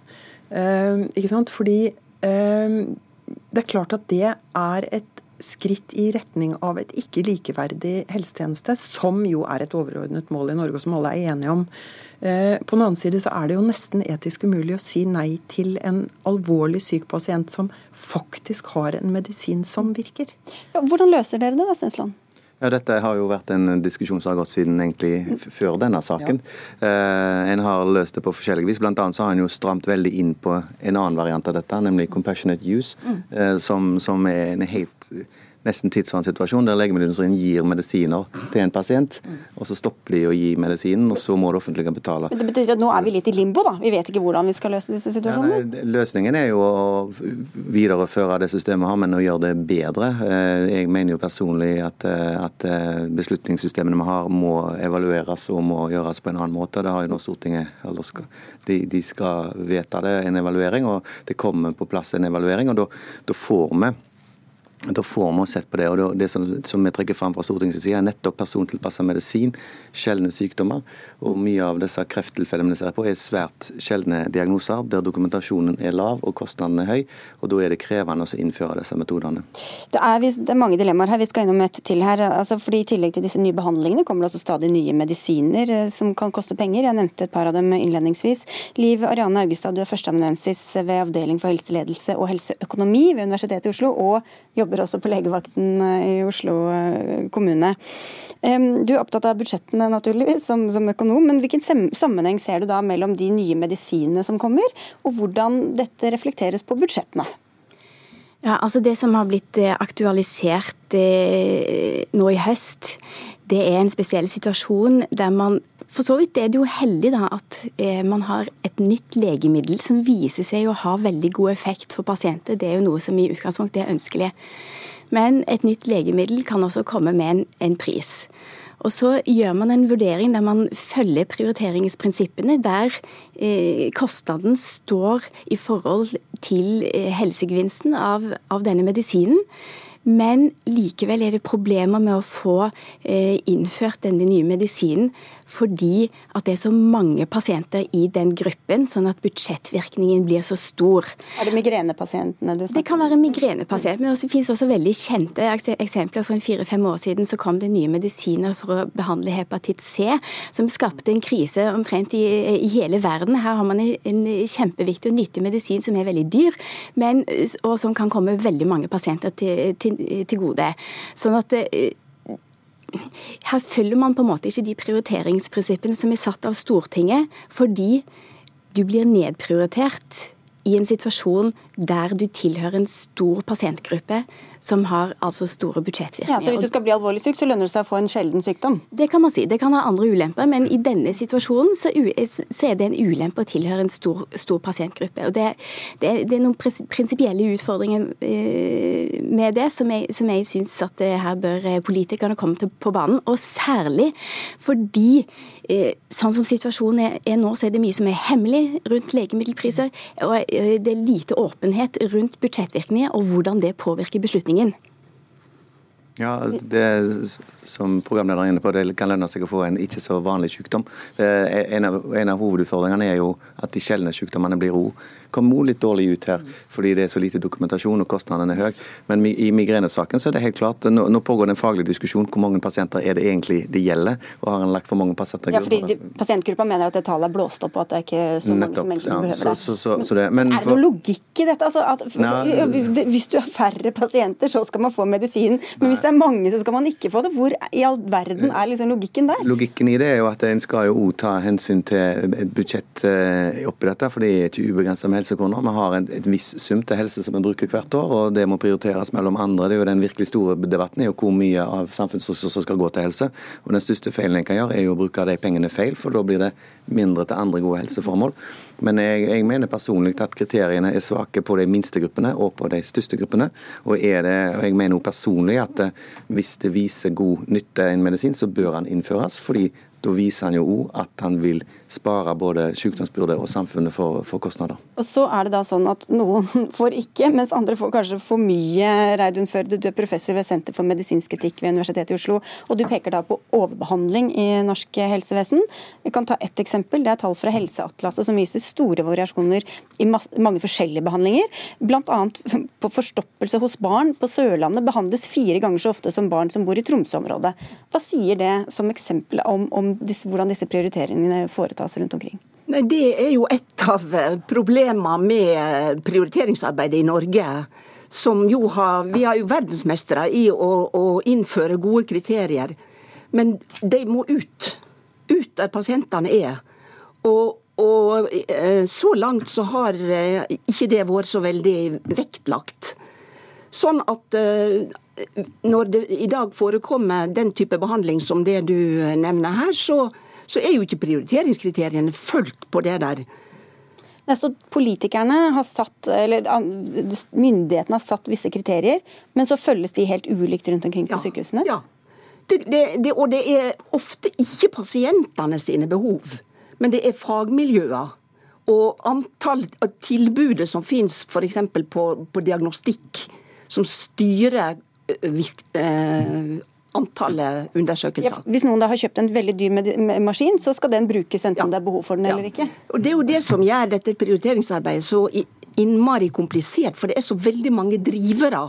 Uh, ikke sant? Fordi uh, det er klart at det er et skritt i retning av et ikke likeverdig helsetjeneste, som jo er et overordnet mål i Norge, og som alle er enige om. Uh, på den annen side så er det jo nesten etisk umulig å si nei til en alvorlig syk pasient som faktisk har en medisin som virker. Ja, hvordan løser dere det da, Stensland? Ja, Dette har jo vært en diskusjon som har gått siden egentlig før denne saken. Ja. Eh, en har løst det på forskjellig vis. Blant annet så har en jo stramt veldig inn på en annen variant av dette, nemlig compassionate use, mm. eh, som, som, er en helt nesten tilsvarende situasjon der legemiddelindustrien gir medisiner til en pasient, og så stopper de å gi medisinen, og så må det offentlige betale. Men Det betyr at nå er vi litt i limbo, da? Vi vet ikke hvordan vi skal løse disse situasjonene? Ja, løsningen er jo å videreføre det systemet vi har, men å gjøre det bedre. Eh, jeg mener jo personlig at, eh, at eh, beslutningssystemene vi har må evalueres og må gjøres på en annen måte. Det har jo nå Stortinget eller skal, de, de, skal vedta det, en evaluering, og det kommer på plass en evaluering. og Da får vi da får vi sett på det. og Det som, som vi trekker fram fra Stortingets side, er nettopp persontilpassa medisin, sjeldne sykdommer. og Mye av disse krefttilfellene vi ser på, er svært sjeldne diagnoser, der dokumentasjonen er lav og kostnadene er høy. og Da er det krevende å innføre disse metodene. Det er, det er, mange dilemmaer her. Vi skal innom et til her. Altså, fordi I tillegg til disse nye behandlingene kommer det også stadig nye medisiner eh, som kan koste penger. Jeg nevnte et par av dem innledningsvis. Liv Ariane Augestad, du er førsteamanuensis ved Avdeling for helseledelse og helseøkonomi ved Universitetet i Oslo. og jobber jobber også på legevakten eh, i Oslo eh, kommune. Du er opptatt av budsjettene naturligvis, som, som økonom, men hvilken sammenheng ser du da mellom de nye medisinene som kommer, og hvordan dette reflekteres på budsjettene? Ja, altså Det som har blitt eh, aktualisert nå i høst, det er en spesiell situasjon der man for så vidt er det jo heldig da at eh, man har et nytt legemiddel som viser seg å ha veldig god effekt for pasienter. Det er jo noe som i utgangspunktet er ønskelig. Men et nytt legemiddel kan også komme med en, en pris. Og så gjør man en vurdering der man følger prioriteringsprinsippene, der eh, kostnaden står i forhold til eh, helsegevinsten av, av denne medisinen. Men likevel er det problemer med å få eh, innført denne nye medisinen fordi at det er så mange pasienter i den gruppen, sånn at budsjettvirkningen blir så stor. Er det migrenepasientene du snakker om? Det kan være migrenepasienter, men det finnes også veldig kjente eksempler. For en fire-fem år siden så kom det nye medisiner for å behandle hepatitt C, som skapte en krise omtrent i, i hele verden. Her har man en kjempeviktig og nyttig medisin som er veldig dyr, men, og som kan komme veldig mange pasienter til, til, til gode. Sånn at eh, her følger man på en måte ikke de prioriteringsprinsippene som er satt av Stortinget, fordi du blir nedprioritert i en situasjon der du tilhører en stor pasientgruppe som har altså store budsjettvirkninger. Ja, så Hvis du skal bli alvorlig syk, så lønner det seg å få en sjelden sykdom? Det kan man si. Det kan ha andre ulemper, men i denne situasjonen så, er det en ulempe å tilhøre en stor, stor pasientgruppe. Og det, det, det, er noen prinsipielle utfordringer eh, med det som jeg, som jeg syns at eh, her bør eh, politikerne komme til på banen. Og særlig fordi sånn som situasjonen er, nå, så er det mye som er hemmelig rundt legemiddelpriser. og Det er lite åpenhet rundt budsjettvirkninger og hvordan det påvirker beslutningen. Ja, det som programlederen er inne på, det kan lønne seg å få en ikke så vanlig sykdom. En av, en av hovedutfordringene er jo at de sjeldne sykdommene blir ro kommer litt dårlig ut her, fordi det er så lite dokumentasjon og kostnadene er høye. Men i migrenesaken så er det helt klart, nå, nå pågår det en faglig diskusjon hvor mange pasienter er det egentlig det gjelder, og har en lagt for mange pasienter? Ja, fordi de, Pasientgruppa mener at det tallet er blåst opp, og at det er ikke så mange Nettopp, som egentlig ja, behøver det. Så, så, så det men, er det noe logikk i dette? Altså, at, for, hvis du har færre pasienter, så skal man få medisinen, men hvis det er mange, så skal man ikke få det. Hvor i all verden er liksom logikken der? Logikken i det er jo at en skal jo ta hensyn til et budsjett eh, oppi dette, for det er ikke ubegrensa med helsekroner. Vi har en, et viss sum til helse som vi bruker hvert år, og det må prioriteres mellom andre. Det er jo Den virkelig store debatten er jo hvor mye av samfunnsressurser skal gå til helse. Og Den største feilen en kan gjøre, er jo å bruke de pengene feil, for da blir det mindre til andre gode helseformål. Men jeg, jeg mener personlig at kriteriene er svake på de minste gruppene og på de største gruppene. Og, det, og jeg mener personlig at eh, hvis det viser god nytte en medisin, så bør han innføres. fordi da viser han jo òg at han vil spare både sykdomsbyrde og samfunnet for, for, kostnader. Og så er det da sånn at Noen [laughs] får ikke, mens andre får kanskje for mye. Reidun Førde, du er professor ved Senter for medisinsk etikk ved Universitetet i Oslo. og Du peker da på overbehandling i norsk helsevesen. Vi kan ta ett eksempel. Det er tall fra Helseatlaset som viser store variasjoner i mange forskjellige behandlinger. Bl.a. [laughs] på forstoppelse hos barn på Sørlandet behandles fire ganger så ofte som barn som bor i Tromsø-området. Hva sier det som eksempel om, om disse, hvordan disse prioriteringene foretas rundt omkring? Nei, Det er jo et av eh, problemene med prioriteringsarbeidet i Norge. Som jo har, vi har jo verdensmestere i å, å innføre gode kriterier. Men de må ut. Ut der pasientene er. Og, og eh, så langt så har eh, ikke det vært så veldig vektlagt. Sånn at når det i dag forekommer den type behandling som det du nevner her, så, så er jo ikke prioriteringskriteriene fulgt på det der. Så politikerne har satt, eller Myndighetene har satt visse kriterier, men så følges de helt ulikt rundt omkring på ja, sykehusene? Ja, det, det, det, og det er ofte ikke pasientene sine behov, men det er fagmiljøer og antall tilbudet som finnes f.eks. På, på diagnostikk, som styrer eh, antallet undersøkelser. Ja, hvis noen da har kjøpt en veldig dyr maskin, så skal den brukes enten ja. det er behov for den ja. eller ikke? Og Det er jo det som gjør dette prioriteringsarbeidet så innmari komplisert, for det er så veldig mange drivere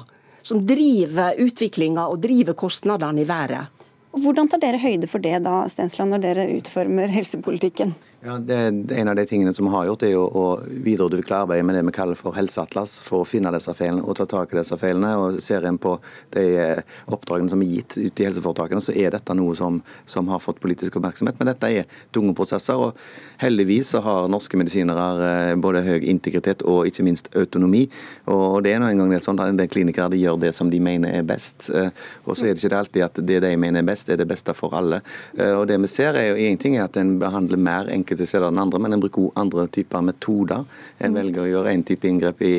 som driver utviklinga og driver kostnadene i været. Hvordan tar dere høyde for det da, Stensland, når dere utformer helsepolitikken? Ja, det, En av de tingene som vi har gjort, er jo å videreutvikle arbeidet med det vi kaller for helseatlas, for å finne disse feilene og ta tak i disse feilene. og Ser en på de eh, oppdragene som er gitt ut i helseforetakene, så er dette noe som, som, har fått politisk oppmerksomhet. Men dette er tunge prosesser. og Heldigvis så har norske medisinere eh, både høy integritet og ikke minst autonomi. og Det er nå engang sånn at en del klinikere de gjør det som de mener er best. Eh, og så er det ikke alltid at det de mener er best, er det beste for alle. Og det vi ser er jo en ting er at en behandler mer enkelt enkelte steder enn andre, men en bruker også andre typer metoder. En velger å gjøre en type inngrep i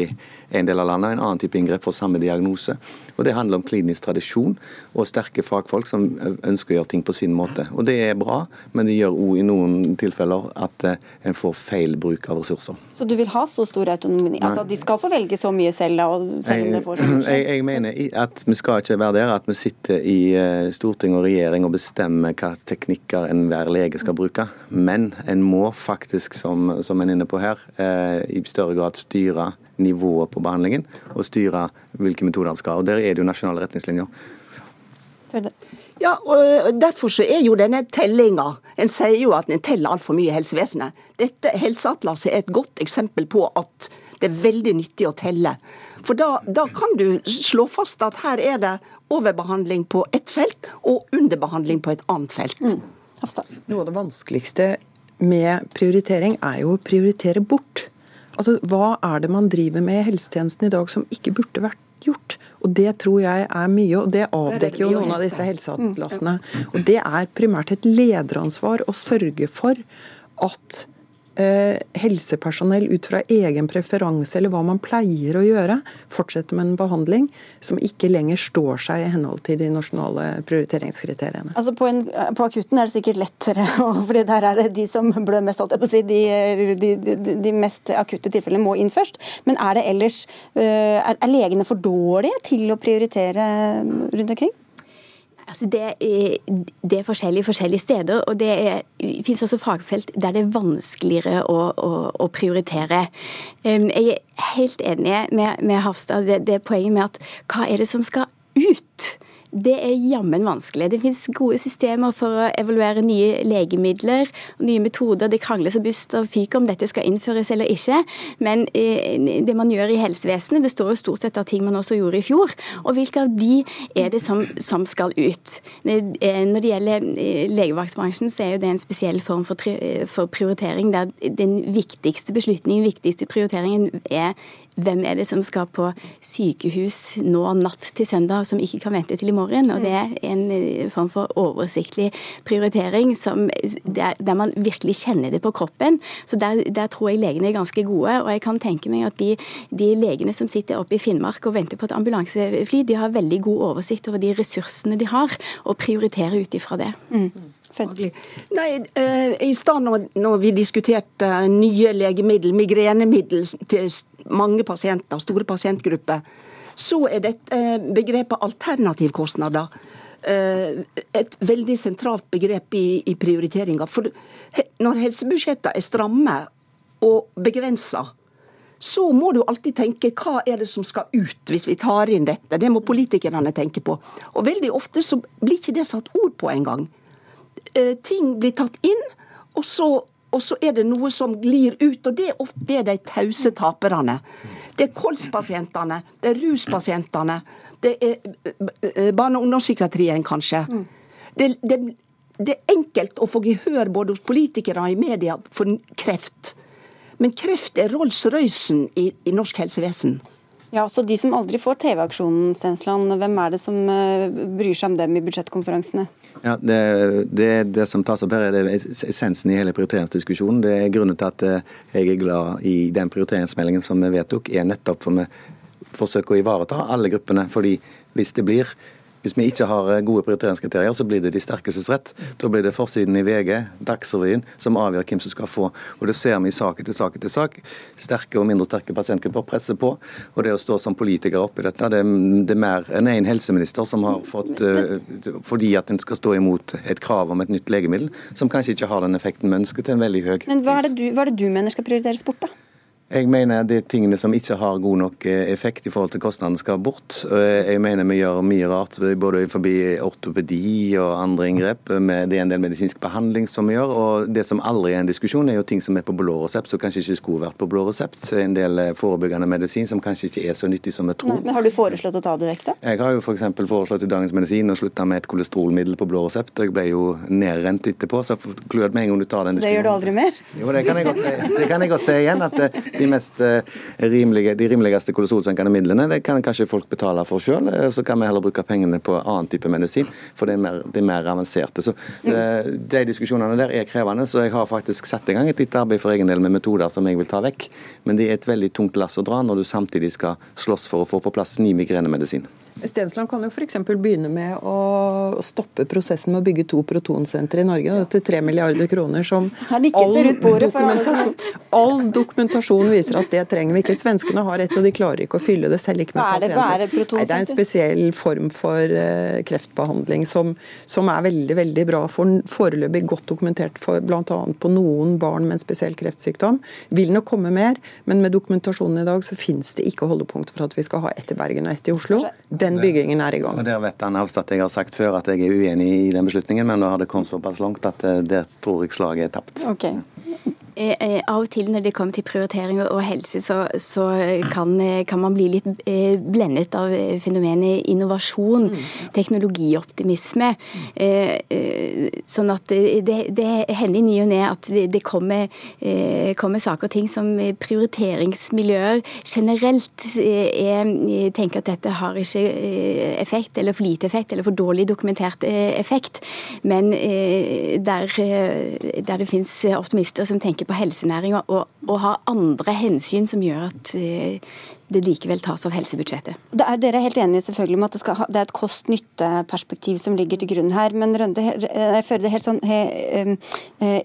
en del av landet, har en annen type inngrep for samme diagnose. Og Det handler om klinisk tradisjon og sterke fagfolk som ønsker å gjøre ting på sin måte. Og Det er bra, men det gjør òg i noen tilfeller at eh, en får feil bruk av ressurser. Så du vil ha så stor autonomi? Altså De skal få velge så mye selv, selv om det får sånn [clears throat] jeg, jeg mener at vi skal ikke være der at vi sitter i eh, storting og regjering og bestemmer hva teknikker enhver lege skal bruke. Men en må faktisk, som, som en er inne på her, eh, i større grad styre nivået på behandlingen og styre hvilke metoder han skal. Og Der er det jo nasjonale retningslinjer. Ja, og Derfor så er jo denne tellinga En sier jo at en teller altfor mye i helsevesenet. Dette Helseatlaset er et godt eksempel på at det er veldig nyttig å telle. For da, da kan du slå fast at her er det overbehandling på ett felt og underbehandling på et annet felt. Mm. Noe av det vanskeligste med prioritering er jo å prioritere bort. Altså, Hva er det man driver med i helsetjenesten i dag som ikke burde vært gjort? Og Det tror jeg er mye, og det avdekker jo noen av disse helseatlasene. Og Det er primært et lederansvar å sørge for at helsepersonell ut fra egen preferanse eller hva man pleier å gjøre, fortsetter med en behandling som ikke lenger står seg i henhold til de nasjonale prioriteringskriteriene. Altså på, en, på akutten er det sikkert lettere, [laughs] fordi der er det de som blør mest, si, de, de, de, de, mest akutte tilfellene må inn først. Men er det ellers eh, er legene for dårlige til å prioritere rundt omkring? Altså det, er, det, er, forskjellige forskjellige steder, og det er, finnes også fagfelt der det er vanskeligere å, å, å prioritere. Um, jeg er helt enig med, med Hafstad. Det, det poenget med at hva er det som skal ut? Det er jammen vanskelig. Det finnes gode systemer for å evaluere nye legemidler og nye metoder. Det krangles og bust og fyker om dette skal innføres eller ikke. Men eh, det man gjør i helsevesenet består jo stort sett av ting man også gjorde i fjor. Og hvilke av de er det som, som skal ut? Eh, når det gjelder legevaktbransjen, så er jo det en spesiell form for, for prioritering der den viktigste beslutningen, viktigste prioriteringen er hvem er det som skal på sykehus nå natt til søndag, som ikke kan vente til i morgen. Og det er en eh, form for oversiktlig prioritering som, der, der, man virkelig kjenner det på kroppen. Så der, der, tror jeg legene er ganske gode. Og jeg kan tenke meg at de, de legene som sitter oppe i Finnmark og venter på et ambulansefly, de har veldig god oversikt over de ressursene de har, og prioriterer ut ifra det. Mm. Nei, uh, I stad når, vi diskuterte nye legemiddel, migrenemiddel til mange pasienter, store pasientgrupper, så er dette eh, begrepet alternativkostnader eh, et veldig sentralt begrep i, i prioriteringa. For når helsebudsjettene er stramme og begrensa, så må du alltid tenke hva er det som skal ut hvis vi tar inn dette. Det må politikerne tenke på. Og veldig ofte så blir ikke det satt ord på engang. Eh, ting blir tatt inn, og så og så er det noe som glir ut, og det er ofte de tause taperne. Det er kolspasientene, det er ruspasientene, det er eh, eh, barne- og ungdomspsykiatrien, kanskje. Det, det, det, er enkelt å få gehør både hos politikere og i media for kreft. Men kreft er Rolls-Roycen i, i norsk helsevesen. Ja, så De som aldri får TV-aksjonen, Stensland, hvem er det som eh, bryr seg om dem i budsjettkonferansene? Ja, det, det, det som tas opp her er essensen i hele prioriteringsdiskusjonen. Det er Grunnen til at eh, jeg er glad i den prioriteringsmeldingen som vi vedtok, er nettopp for vi forsøker å ivareta alle gruppene. fordi hvis det blir hvis vi ikke har eh, gode prioriteringskriterier, så blir det de sterkestes rett. Da blir det forsiden i VG, Dagsrevyen, som avgjør hvem som skal få. Og Det ser vi i sak etter sak etter sak. Sterke og mindre sterke pasientgrupper presser på. Og det å stå som politiker oppi dette, det, det er mer enn én en helseminister som har fått uh, Fordi at en skal stå imot et krav om et nytt legemiddel, som kanskje ikke har den effekten vi ønsker, til en veldig høy pris. Men hva er, du, hva er det du mener skal prioriteres bort, da? Jeg mener de tingene som ikke har god nok eh, effekt i forhold til kostnadene, skal bort. Jeg mener vi gjør mye rart både forbi ortopedi og andre inngrep. Det er en del medisinsk behandling som vi gjør. Og det som aldri er en diskusjon, er jo ting som er på blå resept, som kanskje ikke skulle vært på blå resept. En del eh, forebyggende medisin som kanskje ikke er så nyttig som vi tror. Men Har du foreslått å ta det vekk, da? Jeg har jo f.eks. For foreslått i Dagens Medisin å slutte med et kolesterolmiddel på blå resept. og Jeg ble jo nedrent etterpå, så jeg med en gang du tar den diskusjonen. Det gjør du aldri mer? Jo, det kan jeg godt si, det kan jeg godt si igjen. at eh, De mest eh, rimelige, de rimeligste kolesterolsenkende midlene det kan kanskje folk betale for sjøl. Så kan vi heller bruke pengene på annen type medisin, for det er mer, det er mer avanserte. Så De diskusjonene der er krevende, så jeg har faktisk satt i gang et lite arbeid for egen del med metoder som jeg vil ta vekk. Men det er et veldig tungt lass å dra når du samtidig skal slåss for å få på plass ny migrenemedisin. Stensland kan jo f.eks. begynne med å stoppe prosessen med å bygge to protonsentre i Norge til tre milliarder kroner, som all dokumentasjon, all dokumentasjon, viser at det trenger vi ikke. Svenskene har et, og de klarer ikke å fylle det, selv ikke med pasienter. Hva er det, Nei, det er en spesiell form for uh, kreftbehandling som, som, er veldig veldig bra. For, foreløpig godt dokumentert for bl.a. på noen barn med en spesiell kreftsykdom. Vil nok komme mer, men med dokumentasjonen i dag så finnes det ikke holdepunkt for at vi skal ha ett i Bergen og ett i Oslo. Den den byggingen er i gang. Og Der vet han Hafstad at jeg har sagt før at jeg er uenig i den beslutningen, men nå har det kommet såpass langt at det der tror jeg slaget er tapt. Okay. Eh, eh, av og til når det kommer til prioritering og helse, så, så kan, kan, man bli litt eh, blendet av fenomenet innovasjon, mm. teknologioptimisme. Sånn at det, det hender i ny og ne at det, det kommer, kommer, saker og ting som prioriteringsmiljøer generelt er, tenker at dette har ikke effekt, eller for lite effekt, eller for dårlig dokumentert effekt. Men der, der det finnes optimister som tenker på helsenæringa og, og ha andre hensyn som gjør at eh, det likevel tas av helsebudsjettet. Da er, dere er helt enige selvfølgelig om at det, ha, det er et kost-nytte-perspektiv som ligger til grunn her. Men Rønde, jeg føler det helt sånn he,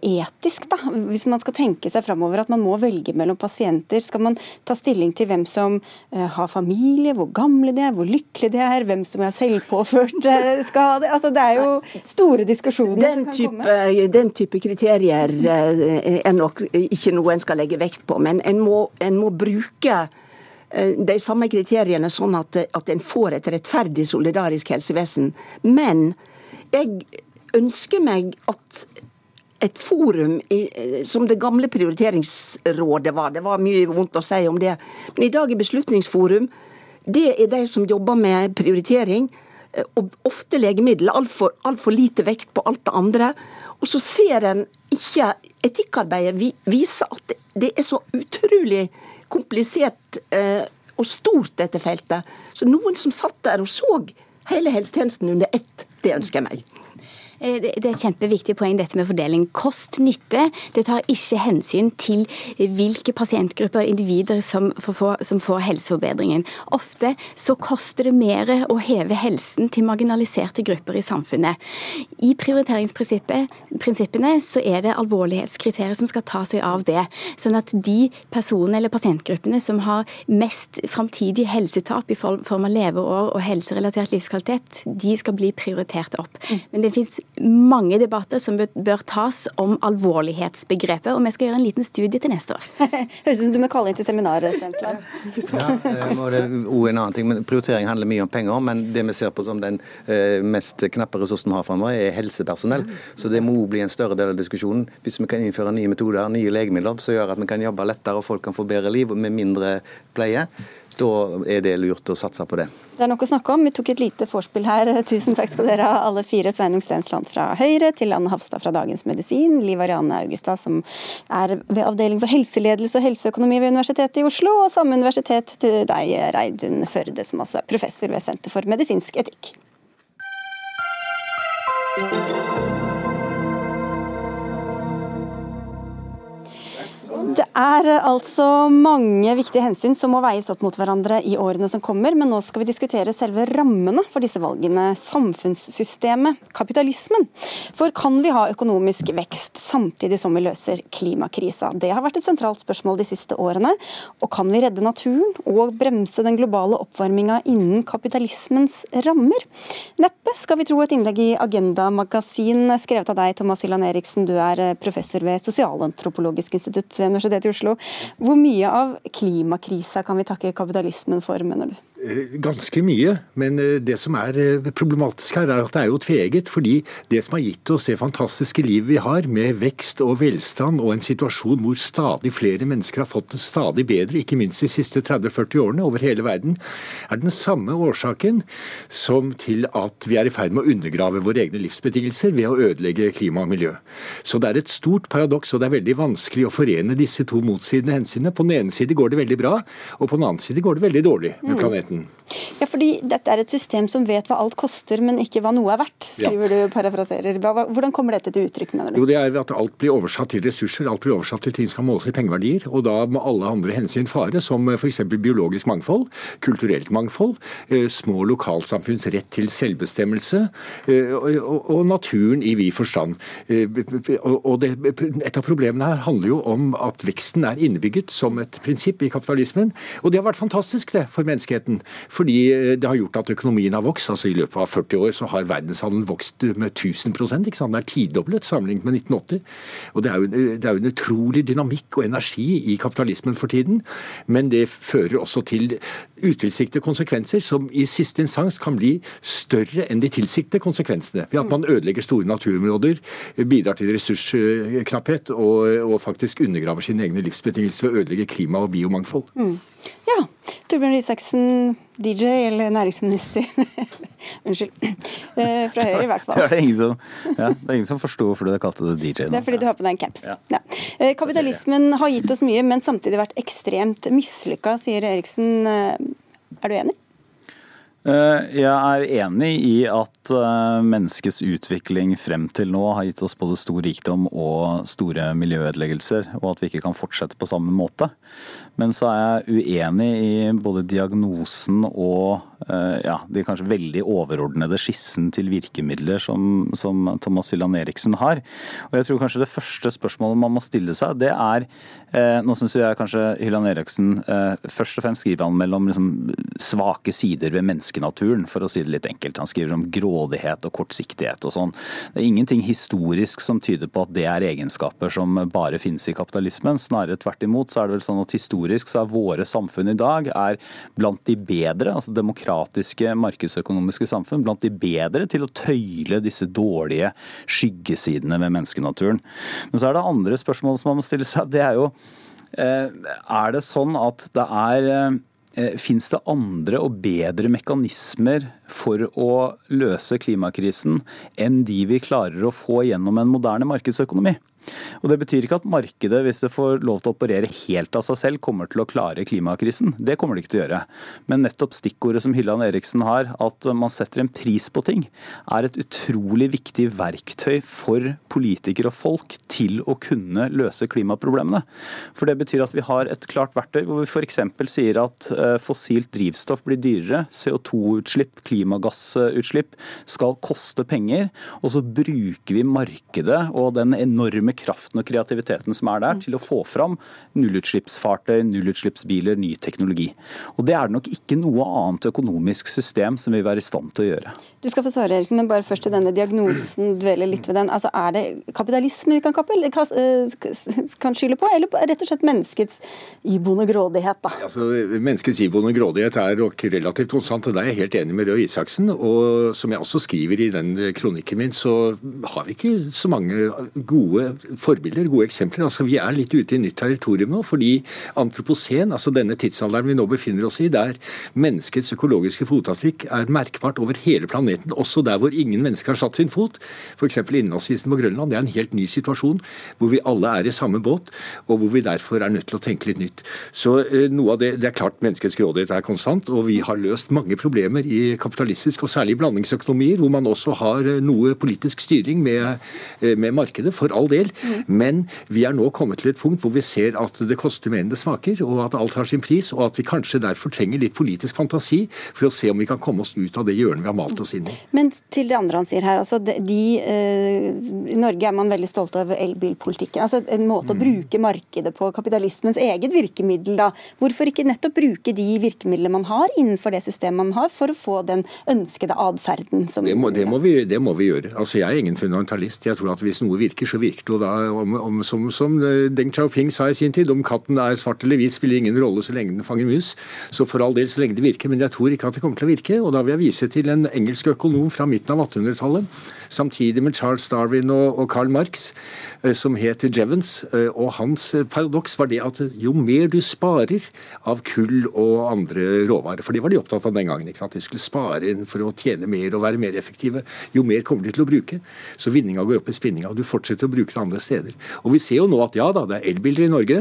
etisk, da. Hvis man skal tenke seg framover at man må velge mellom pasienter. Skal man ta stilling til hvem som har familie, hvor gamle de er, hvor lykkelige de er, hvem som er selvpåført skade? Altså, det er jo store diskusjoner den type, den type kriterier er nok ikke noe en skal legge vekt på, men en må, en må bruke Eh, de samme kriteriene, sånn at, at en får et rettferdig, solidarisk helsevesen. Men jeg ønsker meg at et forum i, som det gamle prioriteringsrådet var. Det var mye vondt å si om det. Men i dag er Beslutningsforum det er de som jobber med prioritering. Eh, og ofte legemidler. Altfor alt for lite vekt på alt det andre. Og så ser en ikke Etikkarbeidet viser at det er så utrolig komplisert eh, og stort, dette feltet. Så noen som satt der og så hele helsetjenesten under ett, det ønsker jeg meg. Eh, det er et kjempeviktig poeng dette med fordeling. Kost-nytte det tar ikke hensyn til hvilke pasientgrupper og individer som får, som får, helseforbedringen. Ofte så koster det mer å heve helsen til marginaliserte grupper i samfunnet. I prioriteringsprinsippene så er det alvorlighetskriterier som skal ta seg av det. Sånn at de personene eller pasientgruppene som har mest framtidig helsetap i form av leveår og helserelatert livskvalitet, de skal bli prioritert opp. Mm. Men det finnes mange debatter som bør tas om alvorlighetsbegrepet, og vi skal gjøre en liten studie til neste år. [laughs] Høres ut som du må kalle inn til seminar, Stensland. ja, eh, og det er en annen ting, men Prioritering handler mye om penger, men det vi ser på som den eh, mest knappe ressursen vi har framover, er helsepersonell. Så det må bli en større del av diskusjonen. Hvis vi kan innføre nye metoder, nye legemidler, som gjør at vi kan jobbe lettere og folk kan få bedre liv med mindre pleie, da er det lurt å satse på det. Det er nok å snakke om. Vi tok et lite vorspiel her. [laughs] Tusen takk skal dere ha, alle fire. Sveinung Stensland fra Høyre, til Anne Hafstad fra Dagens Medisin, Liv Ariane Augestad, som er ved Avdeling for helseledelse og helseøkonomi ved Universitetet i Oslo, og samme universitet til deg, Reidun Førde, som altså er professor ved Senter for medisinsk etikk. Det er eh, altså mange viktige hensyn som må veies opp mot hverandre i årene som kommer, men nå skal vi diskutere selve rammene for disse valgene. Samfunnssystemet, kapitalismen. For kan vi ha økonomisk vekst samtidig som vi løser klimakrisa? Det har vært et sentralt spørsmål de siste årene. Og kan vi redde naturen og bremse den globale oppvarminga innen kapitalismens rammer? Neppe, skal vi tro et innlegg i Agenda magasin skrevet av deg, Thomas Hylland Eriksen. Du er eh, professor ved Sosialantropologisk institutt ved Universitetet i Oslo. Hvor mye av klimakrisa kan vi takke kapitalismen for, mener du? Eh, ganske mye, men eh, det som er eh, problematisk her, er at det er jo tveget. Fordi det som har gitt oss det fantastiske livet vi har, med vekst og velstand og en situasjon hvor stadig flere mennesker har fått det stadig bedre, ikke minst de siste 30-40 årene over hele verden, er den samme årsaken som til at vi er i ferd med å undergrave våre egne livsbetingelser ved å ødelegge klima og miljø. Så det er et stort paradoks, og det er veldig vanskelig å forene disse to motsidende hensynene. På den ene side går det veldig bra, og på den annen side går det veldig dårlig med mm. Planeten. Ja, fordi dette er et system som vet hva alt koster, men ikke hva noe er verdt, skriver ja. du parafraserer. Hvordan kommer dette til uttrykk, mener du? Jo, det er at alt blir oversatt til ressurser, alt blir oversatt til ting som kan måles i pengeverdier. Og da må alle andre hensyn fare, som f.eks. biologisk mangfold, kulturelt mangfold, eh, små lokalsamfunns rett til selvbestemmelse eh, og, naturen i vid forstand. Eh, og det, et av problemene her handler jo om at veksten er innebygget som et prinsipp i kapitalismen. Og det har vært fantastisk det for menneskeheten. Fordi eh, det har gjort at økonomien har vokst. altså I løpet av 40 år så har verdenshandelen vokst med 1000 ikke sant? Det er tidoblet sammenlignet med 1980. Og det er, jo, det er jo en utrolig dynamikk og energi i kapitalismen for tiden. Men det fører også til utilsiktede konsekvenser som i siste instans kan bli større enn de tilsiktede konsekvensene. Ved at man ødelegger store naturområder, bidrar til ressursknapphet og, og faktisk undergraver sine egne livsbetingelser ved å ødelegge klima og biomangfold. Mm. Ja. Torbjørn Isaksen, DJ eller næringsminister. [laughs] Unnskyld. Eh, fra Høyre, i hvert fall. [laughs] Det er ingen som, ja, ingen som forsto hvorfor du kalte det DJ. Nå. Det er fordi du har på deg en caps. Ja. Ja. Eh, kapitalismen har gitt oss mye, men samtidig vært ekstremt mislykka, sier Eriksen. Eh, er du enig? Jeg er enig i at menneskets utvikling frem til nå har gitt oss både stor rikdom og store miljøødeleggelser, og at vi ikke kan fortsette på samme måte. Men så er jeg uenig i både diagnosen og eh, ja, de kanskje veldig overordnede skissen til virkemidler som, som Thomas Hylland Eriksen har. Og jeg tror kanskje det første spørsmålet man må stille seg, det er Nå syns jeg kanskje Hylland Eriksen først og fremst skriver han mellom liksom, svake sider ved menneskenaturen, for å si det litt enkelt. Han skriver om grådighet og kortsiktighet og sånn. Det er ingenting historisk som tyder på at det er egenskaper som bare finnes i kapitalismen. Snarere tvert imot så er det vel sånn at historisk så er våre samfunn i dag er blant de bedre, altså demokratiske markedsøkonomiske samfunn, blant de bedre til å tøyle disse dårlige skyggesidene ved menneskenaturen. Men så er det andre spørsmål som man må stille seg. Det er jo eh, er det sånn at det er eh, Fins det andre og bedre mekanismer for å løse klimakrisen enn de vi klarer å få gjennom en moderne markedsøkonomi? Og Det betyr ikke at markedet, hvis det får lov til å operere helt av seg selv, kommer til å klare klimakrisen. Det kommer det ikke til å gjøre. Men nettopp stikkordet som Hylland Eriksen har, at man setter en pris på ting, er et utrolig viktig verktøy for politikere og folk til å kunne løse klimaproblemene. For det betyr at vi har et klart verktøy hvor vi f.eks. sier at eh, fossilt drivstoff blir dyrere, CO2-utslipp, klimagassutslipp skal koste penger, og så bruker vi markedet og den enorme kraften og kreativiteten som er der, til å få fram nullutslippsfartøy, nullutslippsbiler, ny teknologi. Og Det er det nok ikke noe annet økonomisk system som vil være i stand til å gjøre. Du skal få svare, Eriksen, men bare først til denne diagnosen, dvele litt ved den. Altså, Er det kapitalisme vi kan, eh, kan skylde på, eller rett og slett menneskets iboende grådighet? da? Altså, menneskets iboende grådighet er nok relativt konstant, og der er jeg helt enig med Røe Isaksen. Og som jeg også skriver i den kronikken min, så har vi ikke så mange gode forbilder, gode eksempler. Altså, Vi er litt ute i nytt territorium nå, fordi antroposen, altså denne tidsalderen vi nå befinner oss i, der menneskets økologiske fotavtrykk er merkbart over hele planeten, også der hvor ingen mennesker har satt sin fot, f.eks. innlandsisen på Grønland. Det er en helt ny situasjon hvor vi alle er i samme båt, og hvor vi derfor er nødt til å tenke litt nytt. Så eh, noe av det, det er klart Menneskets grådighet er konstant, og vi har løst mange problemer i kapitalistisk, og særlig blandingsøkonomier, hvor man også har eh, noe politisk styring med, eh, med markedet, for all del. Mm. Men vi er nå kommet til et punkt hvor vi ser at det koster mer enn det smaker, og at alt har sin pris, og at vi kanskje derfor trenger litt politisk fantasi for å se om vi kan komme oss ut av det hjørnet vi har malt oss inn i. Men til det andre han sier her, altså de, eh, I Norge er man veldig stolt av elbilpolitikken. altså En måte å mm. bruke markedet på kapitalismens eget virkemiddel. da. Hvorfor ikke nettopp bruke de virkemidlene man har innenfor det systemet man har, for å få den ønskede atferden? Det, må, det, vi, det må vi gjøre. Altså, Jeg er ingen fundamentalist. Jeg tror at hvis noe virker, så virker det. Da, om, om, som, som eh, Deng Xiaoping sa i sin tid, om katten er svart eller hvit, spiller ingen rolle så lenge den fanger mus. Så for all del så lenge det virker. Men jeg tror ikke at det kommer til å virke. Og da vil jeg vise til en engelsk økonom fra midten av 1800-tallet, samtidig med Charles Darwin og, og Karl Marx som het Jevons. Eh, og hans eh, paradoks var det at jo mer du sparer av kull og andre råvarer, for det var de opptatt av den gangen, ikke sant? de skulle spare inn for å tjene mer og være mer effektive, jo mer kommer de til å bruke. Så vinninga går opp i spinninga, og du fortsetter å bruke det andre steder. Og vi ser jo nå at ja da, det er elbiler i Norge,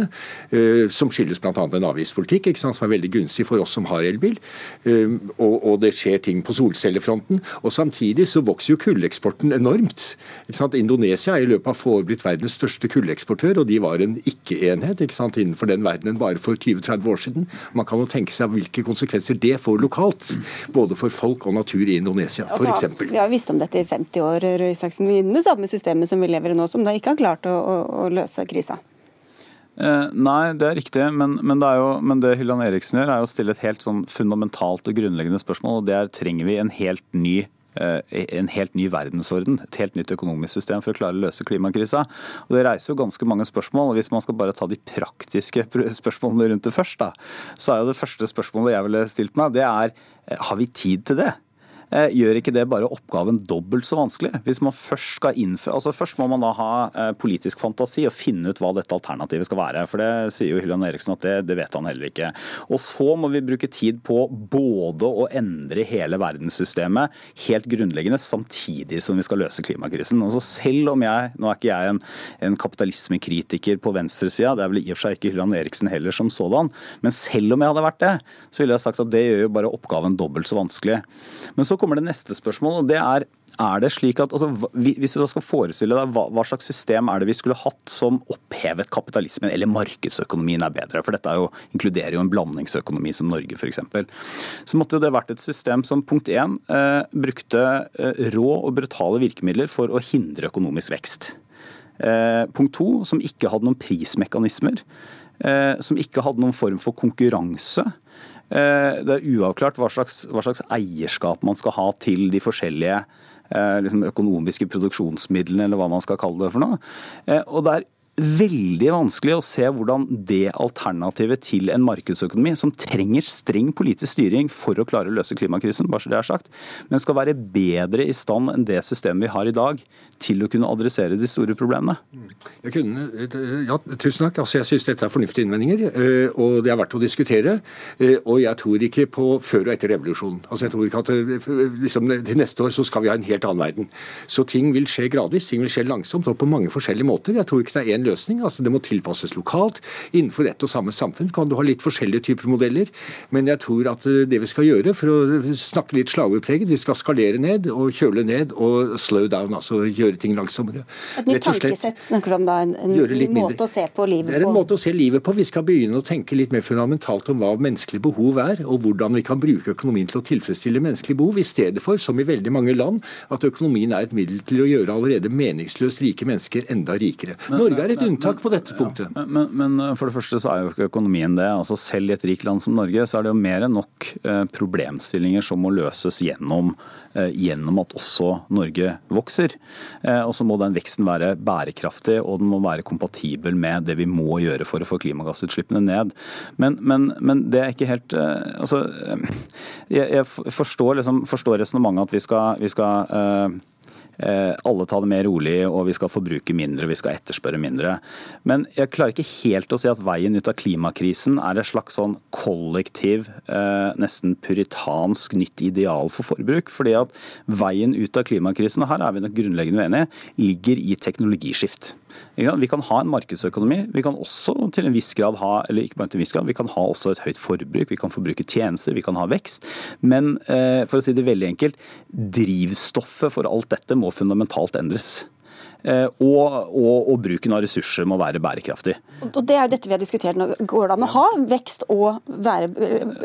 som skyldes bl.a. en avgiftspolitikk ikke sant, som er veldig gunstig for oss som har elbil. og, og, det skjer ting på solcellefronten. Og samtidig så vokser jo kulleksporten enormt. Ikke sant? Indonesia er i løpet av få år blitt verdens største kulleksportør, og de var en ikke-enhet ikke sant, innenfor den verdenen bare for 20-30 år siden. Man kan jo tenke seg hvilke konsekvenser det får lokalt, både for folk og natur i Indonesia f.eks. Altså, vi har visst om dette i 50 år, Røe Isaksen, i det samme systemet som vi lever i nå, som da ikke har klart å, å, å løse krisa. Eh, nei, det er riktig. Men, men, det, jo, men det Hylland Eriksen gjør, er å stille et helt sånn fundamentalt og grunnleggende spørsmål. og det er Trenger vi en helt ny en helt ny verdensorden, et helt nytt økonomisk system for å klare å løse klimakrisa. Og Det reiser jo ganske mange spørsmål. og Hvis man skal bare ta de praktiske [laughs] spørsmålene rundt det først, da, så er jo det første spørsmålet jeg ville stilt meg, det er eh, har vi tid til det? Eh, gjør ikke det bare oppgaven dobbelt så vanskelig? Hvis man Først skal innføre, altså først må man da ha eh, politisk fantasi og finne ut hva dette alternativet skal være. For det sier jo Hylian Eriksen at det, det, vet han heller ikke. Og så må vi bruke tid på både å endre hele verdenssystemet helt grunnleggende, samtidig som vi skal løse klimakrisen. Altså selv om jeg, Nå er ikke jeg en, en kapitalismekritiker på venstresida, det er vel i og for seg ikke Hylian Eriksen heller som sådan, men selv om jeg hadde vært det, så ville jeg sagt at det gjør jo bare oppgaven dobbelt så vanskelig. Men så så kommer det neste spørsmål, og det er er det slik at, altså, Hvis du da skal forestille deg hva, hva, slags system er det vi skulle hatt som opphevet kapitalismen, eller markedsøkonomien er bedre, for dette jo, inkluderer jo en blandingsøkonomi som Norge f.eks., så måtte jo det vært et system som punkt én eh, brukte eh, rå og brutale virkemidler for å hindre økonomisk vekst. Eh, punkt to, som ikke hadde noen prismekanismer, eh, som ikke hadde noen form for konkurranse det er uavklart hva slags, hva slags, eierskap man skal ha til de forskjellige eh, liksom økonomiske produksjonsmidlene, eller hva man skal kalle det for noe. Eh, og det er veldig vanskelig å se hvordan det alternativet til en markedsøkonomi, som trenger streng politisk styring for å klare å løse klimakrisen, bare så det er sagt, men skal være bedre i stand enn det systemet vi har i dag, til å kunne adressere de store problemene. Kunne, ja, tusen takk. Altså, jeg syns dette er fornuftige innvendinger, eh, og det er verdt å diskutere. Eh, og jeg tror ikke på før og etter revolusjonen. Altså, jeg tror ikke at eh, liksom, Til neste år så skal vi ha en helt annen verden. Så ting vil skje gradvis, ting vil skje langsomt og på mange forskjellige måter. Jeg tror ikke det er én løsning. altså Det må tilpasses lokalt. Innenfor ett og samme samfunn kan du ha litt forskjellige typer modeller. Men jeg tror at eh, det vi skal gjøre, for å snakke litt slagordpreget, vi skal skalere ned og kjøle ned og slow down. altså gjøre ting langsommere. Et nytt tankesett snakker du om da? En, en måte å se på livet på? Det er en måte å se livet på. Vi skal begynne å tenke litt mer fundamentalt om hva menneskelig behov er, og hvordan vi kan bruke økonomien til å tilfredsstille menneskelige behov, i stedet for, som i veldig mange land, at økonomien er et middel til å gjøre allerede meningsløst rike mennesker enda rikere. Norge er et men, unntak på dette punktet. Ja, men, men, eh, for det første så er jo ikke økonomien det. altså Selv i et rikt land som Norge så er det jo mer enn nok eh, problemstillinger som må løses gjennom, eh, gjennom at også Norge vokser. Og så må den veksten være bærekraftig og den må være kompatibel med det vi må gjøre for å få klimagassutslippene ned. Men, men, men det er ikke helt altså, Jeg, jeg forstår, liksom, forstår resonnementet at vi skal, vi skal Eh, alle tar det mer rolig, og vi skal forbruke mindre, vi skal etterspørre mindre. Men jeg klarer ikke helt å si at veien ut av klimakrisen er et slags sånn kollektiv, eh, nesten puritansk nytt ideal for forbruk. fordi at veien ut av klimakrisen, og her er vi nok grunnleggende uenige, ligger i teknologiskift. Vi kan ha en markedsøkonomi. Vi kan også til en viss grad ha eller ikke bare til en viss grad, vi kan ha også et høyt forbruk, vi kan forbruke tjenester, vi kan ha vekst. Men eh, for å si det veldig enkelt, drivstoffet for alt dette må fundamentalt endres. Og, og, og bruken av ressurser må være bærekraftig. Og Det er jo dette vi har diskutert nå. Går det an å ha vekst og, være,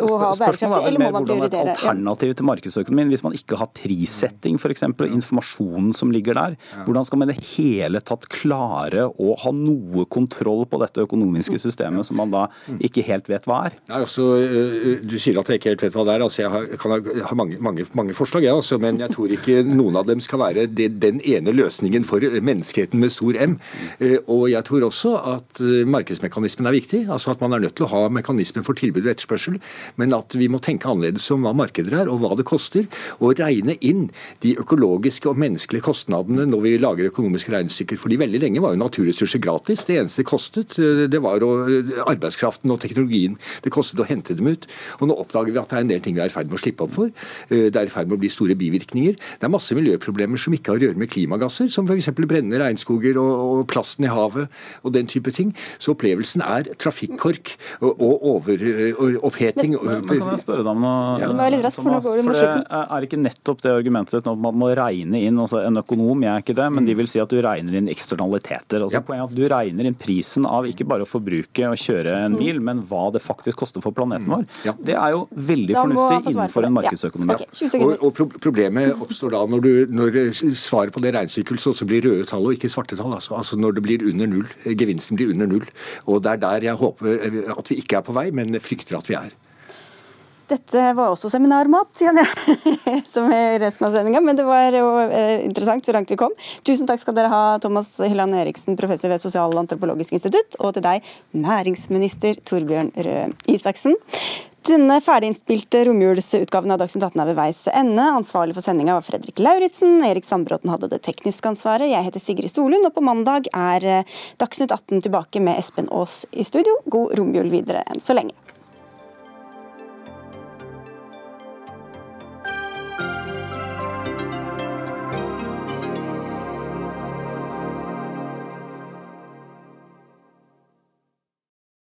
og ha bærekraftig, eller må man prioritere? Spørsmålet er et alternativ til markedsøkonomien. Hvis man ikke har prissetting f.eks., og informasjonen som ligger der, hvordan skal man i det hele tatt klare å ha noe kontroll på dette økonomiske systemet som man da ikke helt vet hva er? Nei, altså, du sier at jeg ikke helt vet hva det er. Altså, jeg har, kan ha mange, mange, mange forslag, jeg, også, men jeg tror ikke noen av dem skal være det, den ene løsningen for menneskeheten med stor M. Og jeg tror også at markedsmekanismen er viktig. altså At man er nødt til å ha mekanismen for tilbud og etterspørsel. Men at vi må tenke annerledes om hva markeder er og hva det koster. Og regne inn de økologiske og menneskelige kostnadene når vi lager økonomiske regnestykker. Fordi veldig lenge var jo naturressurser gratis. Det eneste det kostet, det var arbeidskraften og teknologien. Det kostet å hente dem ut. Og nå oppdager vi at det er en del ting vi er i ferd med å slippe opp for. Det er i ferd med å bli store bivirkninger. Det er masse miljøproblemer som ikke har å gjøre med klimagasser, som f.eks. brennende regnskoger og, og plasten i havet og den type ting. Så opplevelsen er trafikkork og, og overoppheting. Men, men, kan jeg spørre deg om noe? Ja. Raskt, for, for det er ikke nettopp det argumentet at man må regne inn altså En økonom, jeg er ikke det, men de vil si at du regner inn eksternaliteter. altså ja. Poenget at Du regner inn prisen av ikke bare å forbruke og kjøre en bil, mm. men hva det faktisk koster for planeten vår. Ja. Det er jo veldig fornuftig innenfor en markedsøkonomi. Okay, og, og, Problemet oppstår da når, du, når svaret på det regnestykket også blir røde tall og ikke svarte tall. Altså, altså når det blir under null. Gevinsten blir under null. Og Det er der jeg håper at vi ikke er på vei, men frykter at vi er. Dette var også seminarmat, kjenner jeg, [laughs] som i resten av sendinga. Men det var jo eh, interessant så langt vi kom. Tusen takk skal dere ha, Thomas Hylland Eriksen, professor ved Sosialantropologisk institutt, og til deg, næringsminister Torbjørn Røe Isaksen. Denne ferdiginnspilte romjulsutgaven av Dagsnytt 18 er ved veis ende. Ansvarlig for sendinga var Fredrik Lauritzen. Erik Sandbråten hadde det tekniske ansvaret. Jeg heter Sigrid Solund, og på mandag er eh, Dagsnytt 18 tilbake med Espen Aas i studio. God romjul videre enn så lenge.